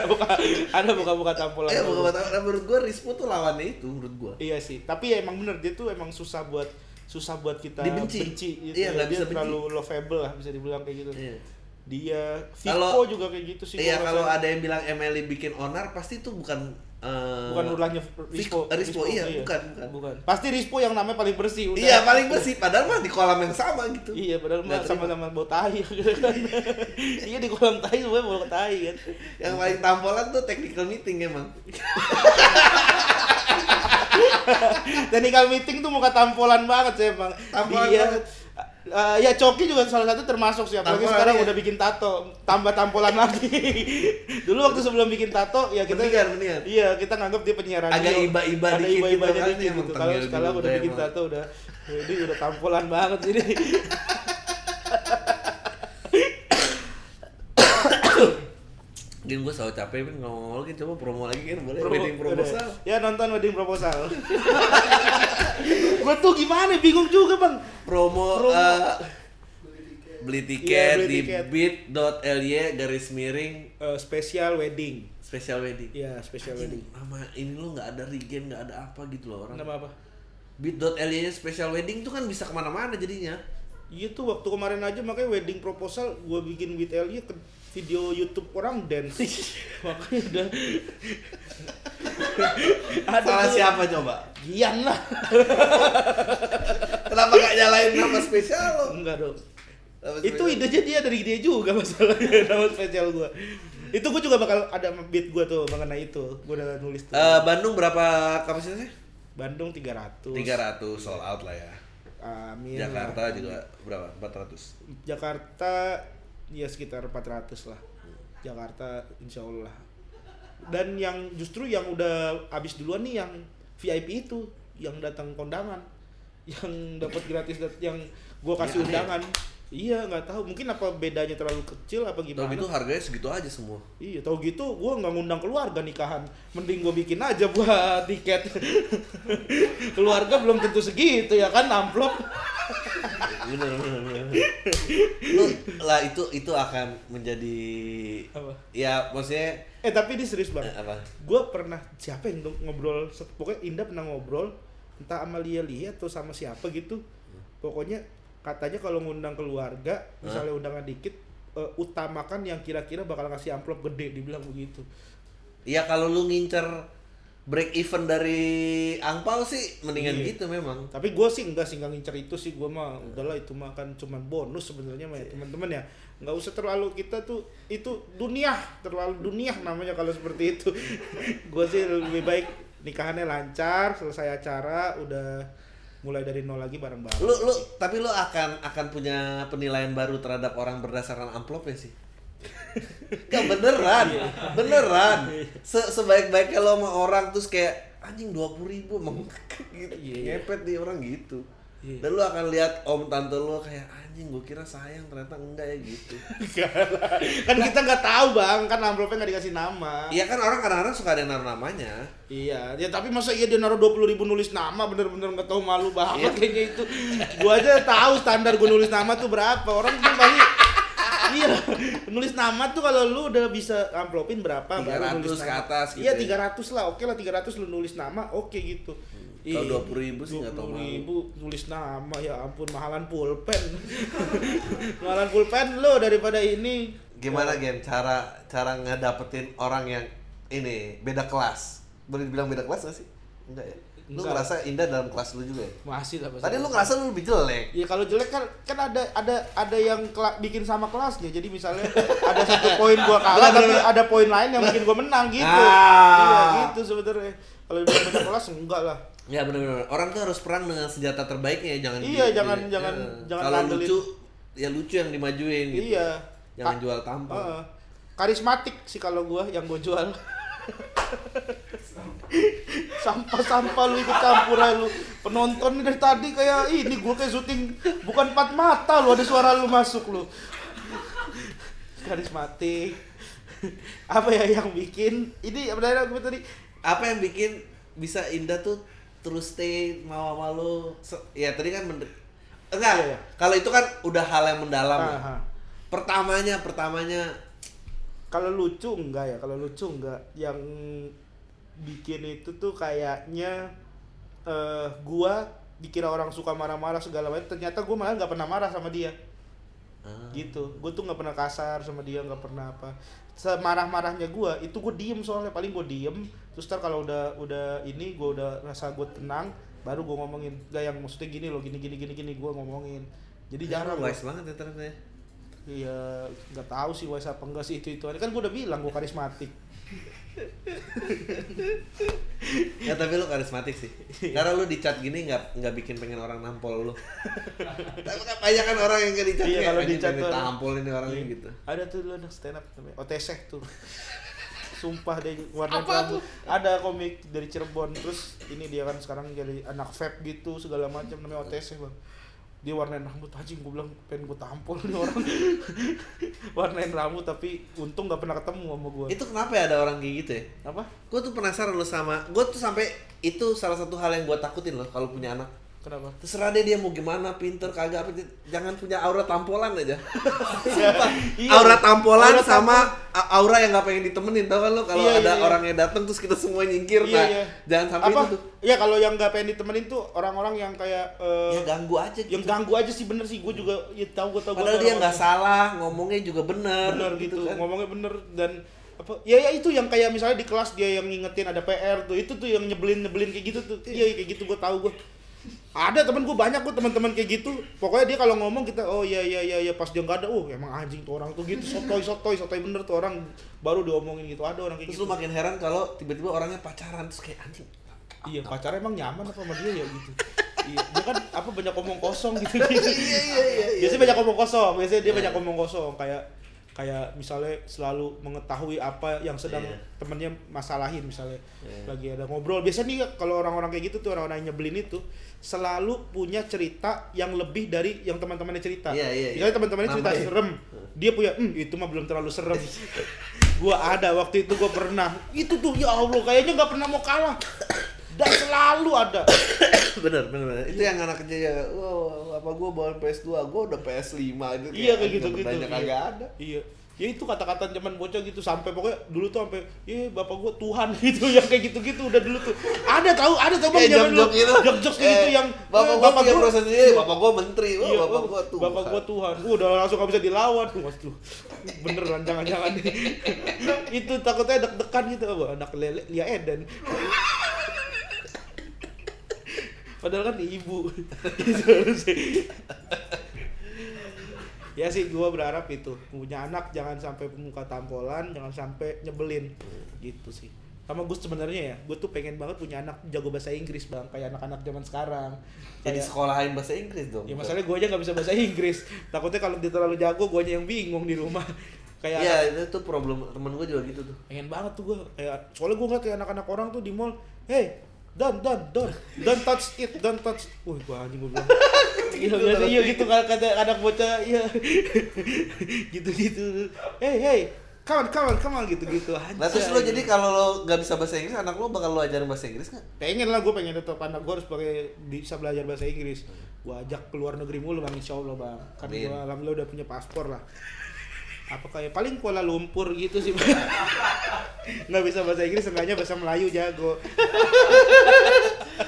buka, ada buka-buka tampolan Eh muka tampolan. Nah, menurut gua Rispo tuh lawannya itu menurut gua. Iya sih, tapi ya emang bener dia tuh emang susah buat susah buat kita Dibenci. benci gitu. Iya, nggak dia bisa benci. terlalu lovable lah bisa dibilang kayak gitu. Iya. Dia Vico Kalau- juga kayak gitu sih. Iya kalau ada yang bilang Emily bikin onar pasti itu bukan eh, bukan ulahnya Rispo. Vico- Rispo, iya, bukan, bukan. bukan. Pasti Rispo yang namanya paling bersih udah. Iya paling bersih padahal mah di kolam yang sama gitu. Iya, padahal mah sama-sama bau gitu kan. iya di kolam tahi semuanya bau tahi kan. Yang paling tampolan tuh technical meeting emang. Technical meeting tuh muka tampolan banget sih emang. Tampolan dia, banget. Eh, ya Coki juga salah satu termasuk sih apalagi Tampolan sekarang ya? udah bikin tato tambah tampolan lagi dulu waktu sebelum bikin tato ya kita Mendingan, mendingan. iya kita nganggap dia penyiar radio Agak iba-iba ada dikit iba-ibanya gitu kan, gitu kalau sekarang udah bikin emang. tato udah ini udah tampolan banget ini Gini gue selalu capek kan ngomong lagi coba promo lagi kan boleh Promo- wedding proposal. ya nonton wedding proposal gua tuh gimana bingung juga bang Promo, Promo. eh, beli tiket Iya, beli di tiket. bit.ly garis miring Eh, special wedding special wedding. ya special wedding Sama ini lu nggak ada regen nggak ada apa gitu loh orang. nama apa bit.ly nya special wedding tuh kan bisa ke mana-mana jadinya. Iya tuh waktu kemarin aja makanya wedding proposal gua bikin ke video YouTube orang dance. makanya udah Ada Salah siapa coba? Gian lah. Kenapa gak nyalain nama spesial lo? Enggak dong. Nama Itu idenya dia dari dia juga masalahnya nama spesial gua. Itu gua juga bakal ada beat gua tuh mengenai itu. Gua udah nulis tuh. Eh, Bandung berapa kapasitasnya? Bandung 300. 300 sold out lah ya. Amin. Jakarta lah. juga berapa? 400. Jakarta ya sekitar 400 lah. Jakarta insya Allah. Dan yang justru yang udah habis duluan nih yang VIP itu yang datang kondangan yang dapat gratis yang gua kasih Ya, undangan. Iya nggak tahu mungkin apa bedanya terlalu kecil apa gimana. gitu harganya segitu aja semua. Iya, tau gitu gua nggak ngundang keluarga nikahan. Mending gua bikin aja buat tiket. keluarga belum tentu segitu ya kan amplop. Bener, bener, bener. Lu lah itu itu akan menjadi Apa? ya maksudnya Eh tapi ini serius eh, banget. apa? gue pernah siapa yang dong ngobrol pokoknya Indah pernah ngobrol entah sama Lia Lia atau sama siapa gitu pokoknya katanya kalau ngundang keluarga misalnya undangan dikit eh, utamakan yang kira-kira bakal ngasih amplop gede dibilang begitu Ya kalau lu ngincer break even dari angpau sih mendingan Iya. gitu memang. tapi gue sih enggak sih nggak ngincer itu sih gue mah udahlah itu mah kan cuman bonus sebenarnya mah ya teman-teman ya nggak usah terlalu kita tuh itu dunia terlalu dunia namanya kalau seperti itu gue sih lebih baik nikahannya lancar selesai acara udah mulai dari nol lagi bareng-bareng Lu lu tapi lu akan akan punya penilaian baru terhadap orang berdasarkan amplop ya sih? Gak beneran, beneran. Se sebaik-baiknya lo sama orang terus kayak anjing dua puluh ribu emang gitu. Iya, iya. ngepet nih orang gitu. Iya. Dan lu akan lihat om tante lu kayak anjing gue kira sayang ternyata enggak ya gitu. Kan kita nggak tahu bang kan amplopnya nggak dikasih nama Iya kan orang kadang-kadang suka ada yang naruh namanya. Iya, ya tapi masa iya dia naruh dua puluh ribu nulis nama bener-bener nggak tahu malu banget Iya. kayaknya itu. Gua aja tahu standar gua nulis nama tuh berapa. Orang tuh pasti iya nulis nama tuh kalau lu udah bisa amplopin berapa 300 baru nulis ke atas gitu Iya ya. 300 lah, oke lah 300 lu nulis nama, oke gitu. Kalau 20.000 sih nggak tahu ribu nulis nama ya ampun mahalan pulpen. mahalan pulpen lo daripada ini. Gimana Gen cara cara ngedapetin orang yang ini beda kelas? Boleh dibilang beda kelas gak sih? Enggak ya? Lu Enggak. ngerasa Indah dalam kelas lu juga ya? Masih lah pasti. Tadi lu ngerasa lu lebih jelek. Ya kalau jelek kan kan ada ada ada yang bikin sama kelasnya. Jadi misalnya ada satu poin gua kalah Lah, tapi ada poin lain yang bikin gua menang gitu. Ah. Iya gitu sebenarnya. Kalau beda kelas enggak lah. Ya benar-benar. Orang tuh harus perang dengan senjata terbaiknya ya, jangan Iya, di- jangan- di- jangan- ya. jangan Kalau lucu ya lucu yang dimajuin gitu. Iya. Jangan Ka- jual tampang. Heeh. karismatik sih kalau gua yang gua jual. Sampah-sampah lu ikut campur lu. Penonton dari tadi kayak ini gua kayak syuting bukan empat mata lu ada suara lu masuk lu. Karismatik. Apa ya yang bikin ini apa gue tadi? Apa yang bikin bisa Indah tuh terus stay mau sama lu? Ya tadi kan enggak. Iya, iya. Kalau itu kan udah hal yang mendalam. ya. Pertamanya, pertamanya Kalau lucu enggak ya? Kalau lucu enggak. Yang bikin itu tuh kayaknya eh gua dikira orang suka marah-marah segala macam. Ternyata gua malah nggak pernah marah sama dia. ah, Gitu. Gua tuh nggak pernah kasar sama dia, nggak pernah apa. Semarah-marahnya gua itu gua diem soalnya paling gua diem. Terus ntar kalau udah udah ini gua udah rasa gua tenang, baru gua ngomongin. Gak yang maksudnya gini loh, gini gini gini gini gua ngomongin. Jadi ya, jarang wise banget ya ternyata ya. Iya, nggak tahu sih wise apa enggak sih itu itu. Kan gua udah bilang gua karismatik. Ya tapi lu karismatik sih. Karena lu di chat gini nggak nggak bikin pengen orang nampol lu. tapi kan banyak kan orang yang kayak di chat Iya, kalau di pengen chat pengen tuh- tampol ini orangnya Iya. gitu. Ada tuh dulu anak stand up namanya OTC tuh. Sumpah deh warna rambut. Ada komik dari Cirebon terus ini dia kan sekarang jadi anak vape gitu segala macam namanya OTC bang. Dia warnain rambut anjing gue bilang pengen gue tampol nih orang. warnain rambut tapi untung gak pernah ketemu sama gue. Itu kenapa ya ada orang kayak gitu ya? Apa? Gue tuh penasaran lo sama, gue tuh sampai itu salah satu hal yang gue takutin loh kalau punya anak. Kenapa? Terserah deh dia mau gimana, pinter kagak apa, jangan punya aura tampolan aja. Iya. aura tampolan Aura sama a- aura yang nggak pengen ditemenin, tau kan lo kalau Iya, ada iya, iya. orang yang datang terus kita semua nyingkir, Iya, nah iya. jangan sampai Apa? itu tuh. Iya kalau yang gak pengen ditemenin tuh orang-orang yang kayak eh, Ya ganggu aja gitu. yang ganggu aja sih bener sih gue juga ya tahu gue tahu gua Padahal tahu dia nggak salah, ngomongnya juga bener, bener gitu, kan. ngomongnya bener dan apa ya ya itu yang kayak misalnya di kelas dia yang ngingetin ada PR tuh itu tuh yang nyebelin nyebelin kayak gitu tuh iya kayak gitu gue tahu gue ada temen gue banyak gue teman-teman kayak gitu. Pokoknya dia kalau ngomong kita oh iya iya iya iya pas dia nggak ada oh emang anjing tuh orang tuh gitu sotoy sotoy sotoy bener tuh orang baru diomongin gitu. Ada orang kayak Terus gitu. lu makin heran kalau tiba-tiba orangnya pacaran terus kayak anjing. iya pacarnya emang nyaman apa sama dia ya gitu. Iya dia kan apa banyak omong kosong gitu. Gitu Iya iya iya. biasanya banyak omong kosong biasanya dia banyak omong kosong kayak kayak misalnya selalu mengetahui apa yang sedang Iya. temennya masalahin misalnya Iya. lagi ada ngobrol biasanya nih kalau orang-orang kayak gitu tuh orang-orang yang nyebelin itu selalu punya cerita yang lebih dari yang teman-temannya cerita iya, iya. misalnya teman-temannya cerita Nambahin. serem dia punya hmm itu mah belum terlalu serem gua ada waktu itu gua pernah itu tuh ya allah kayaknya nggak pernah mau kalah dan selalu ada. Bener bener bener. itu yang anak kecil ya wow apa gua bawa PS2 gua udah PS5 itu iya kayak gitu gitu. banyak kagak ada. Iya. Ya itu kata-kata zaman bocah gitu sampai pokoknya dulu tuh sampai iya bapak gua Tuhan. Gitu yang kayak gitu-gitu udah dulu tuh. Ada tahu ada tahu bang zaman dulu. gitu. Jok-jok gitu Eh, yang bapak eh, gua punya gua- proses sendiri bapak gua menteri. Wah, Iya, bapak oh, gua tuh bapak gua Tuhan. Uh, udah langsung gak bisa dilawan. Waduh. Beneran jangan-jangan. Itu takutnya deg-degan gitu. Apa anak lele Lia Eden. Padahal kan ibu. Ya sih gua berharap itu punya anak jangan sampai muka tampolan jangan sampai nyebelin gitu sih sama gue sebenarnya ya gue tuh pengen banget punya anak jago bahasa Inggris bang kayak anak-anak zaman sekarang jadi Kayak- sekolahin bahasa Inggris dong Ya masalahnya gue aja nggak bisa bahasa Inggris. Takutnya kalau dia terlalu jago, gue aja yang bingung di rumah. Kayak Iya, itu tuh problem temen gua juga gitu tuh. pengen banget tuh gue. Kayak soalnya gue ngeliat kayak anak-anak orang tuh di mall, hey, don't, don't, don't, don't touch it, don't touch. Wih, gue anjing gue bilang. Iya, biasa, iya gitu kan kata anak bocah, iya. gitu-gitu. Hey, hey, come on, come on, come on, gitu-gitu. Nah terus lo jadi kalau lo nggak bisa bahasa Inggris, anak lo bakal lo ajarin bahasa Inggris nggak? pengen lah gue pengen tetap anak gue harus pakai bisa belajar bahasa Inggris gue ajak keluar negeri mulu bang insya Allah bang karena gue alhamdulillah udah punya paspor lah apa kayak paling Kuala Lumpur gitu sih nggak bisa bahasa Inggris seenggaknya bahasa Melayu jago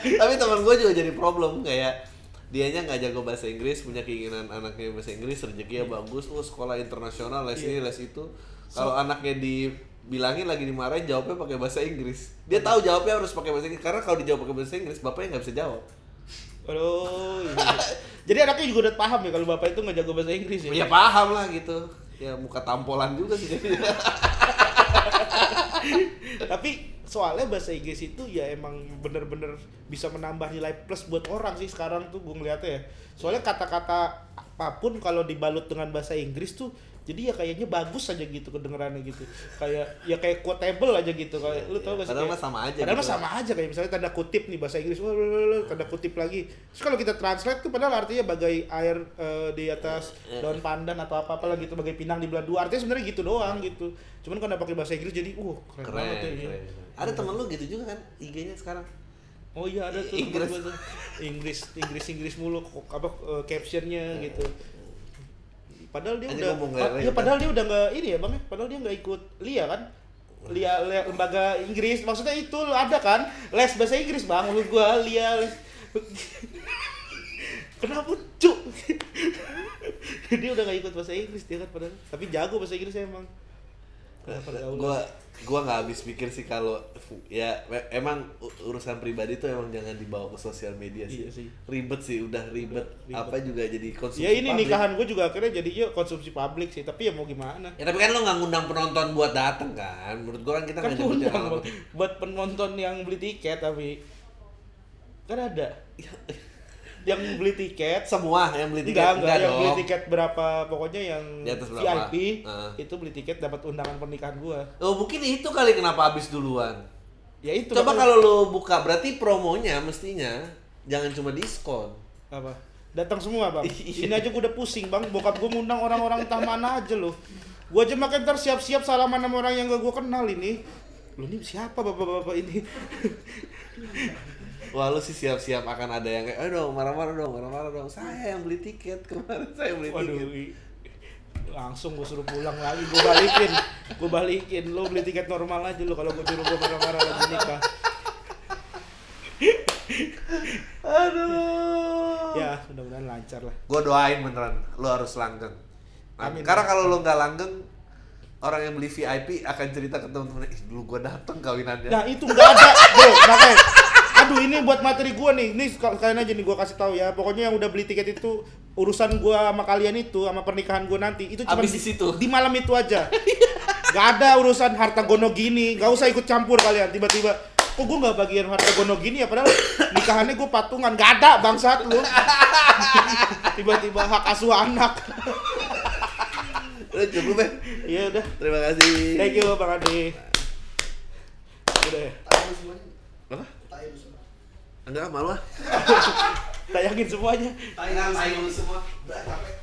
Tapi teman gue juga jadi problem kayak dianya nggak jago bahasa Inggris, punya keinginan anaknya bahasa Inggris, rezekinya bagus, oh sekolah internasional les ini les itu. Kalau anaknya dibilangin lagi dimarahin jawabnya pakai bahasa Inggris. Dia tahu jawabnya harus pakai bahasa Inggris karena kalau dijawab pakai bahasa Inggris bapaknya nggak bisa jawab. Aduh, iya. jadi anaknya juga udah paham ya kalau bapak itu nggak jago bahasa Inggris ya Ya paham lah gitu. Ya muka tampolan juga sih. Tapi soalnya bahasa Inggris itu ya emang bener-bener bisa menambah nilai plus buat orang sih sekarang tuh gue ngeliatnya ya. Soalnya kata-kata apa pun kalau dibalut dengan bahasa Inggris tuh jadi ya kayaknya bagus aja gitu kedengerannya gitu kayak ya kayak quotable aja gitu kayak lu tau gak sih Padahal kayak- sama aja padahal gitu. sama aja kayak misalnya tanda kutip nih bahasa Inggris tanda kutip lagi terus kalau kita translate tuh padahal artinya bagai air eh, di atas daun pandan atau apa apa lagi gitu bagai pinang di belah dua artinya sebenarnya gitu doang gitu cuman karena pakai bahasa Inggris jadi uh keren, Keren, banget ya iya. keren. Ada temen lu gitu juga kan IG-nya sekarang. Oh iya ada tuh Inggris. Inggris Inggris Inggris mulu kok apa eh, captionnya gitu. Padahal dia udah pa- ya padahal dia udah nggak ini ya bang ya? Padahal dia nggak ikut lia kan? Lia, lia lembaga Inggris. Maksudnya itu ada kan? Les bahasa Inggris bang menurut gua. Lia les kenapa cuk? Dia udah nggak ikut bahasa Inggris dia kan padahal. Tapi jago bahasa Inggris emang. Pergaulan. gua gua nggak habis pikir sih kalau ya me- emang urusan pribadi tuh emang jangan dibawa ke sosial media sih. Iya sih. Ribet sih, udah ribet. Ribet. Apa juga jadi konsumsi Ya ini publik. nikahan gue juga akhirnya jadinya konsumsi publik sih, tapi ya mau gimana? Ya tapi kan lo nggak ngundang penonton buat dateng kan? Menurut gua kan kita Kan nggak nyebut undang yang Bang. buat penonton yang beli tiket tapi kan ada yang beli tiket Semua yang beli tiket enggak enggak yang dong. beli tiket berapa pokoknya yang Di atas berapa? VIP Heeh. itu beli tiket dapat undangan pernikahan gua Oh mungkin itu kali kenapa habis duluan. ya itu Coba kalau lo buka berarti promonya mestinya jangan cuma diskon. apa datang semua bang Iya. ini aja gua udah pusing bang bokap gua ngundang orang-orang entah mana aja loh gua aja makin ntar siap-siap salaman sama orang yang gak gua kenal ini lu ini siapa bapak-bapak ini Wah lu sih siap-siap akan ada yang kayak, aduh marah-marah dong, marah-marah dong. Saya yang beli tiket kemarin, saya beli Waduh, tiket. langsung gue suruh pulang lagi, gue balikin, gue balikin. Lo beli tiket normal aja lo kalau gue suruh gue marah-marah lagi nikah. Aduh. Ya, mudah-mudahan lancar lah. Gue doain beneran, lu harus langgeng. Amin. Karena kalau lu nggak langgeng, orang yang beli VIP akan cerita ke temen-temen, ih dulu gue dateng kawinannya. Nah itu nggak ada, bro. Makanya, aduh ini buat materi gue nih. Ini sekalian aja nih gue kasih tahu ya. Pokoknya yang udah beli tiket itu urusan gue sama kalian itu, sama pernikahan gue nanti itu cuma di situ. di malam itu aja. Gak ada urusan harta gono gini, gak usah ikut campur kalian. Tiba-tiba, kok gue nggak bagian harta gono gini ya? Padahal nikahannya gue patungan, gak ada bangsat lu. Tiba-tiba hak asuh anak. Udah cukup ya. Iya udah. Terima kasih. Thank you Bang Ade. Udah ya. Enggak, malu ah. Tayangin semuanya. Tayang, tayang lu semua. Udah capek.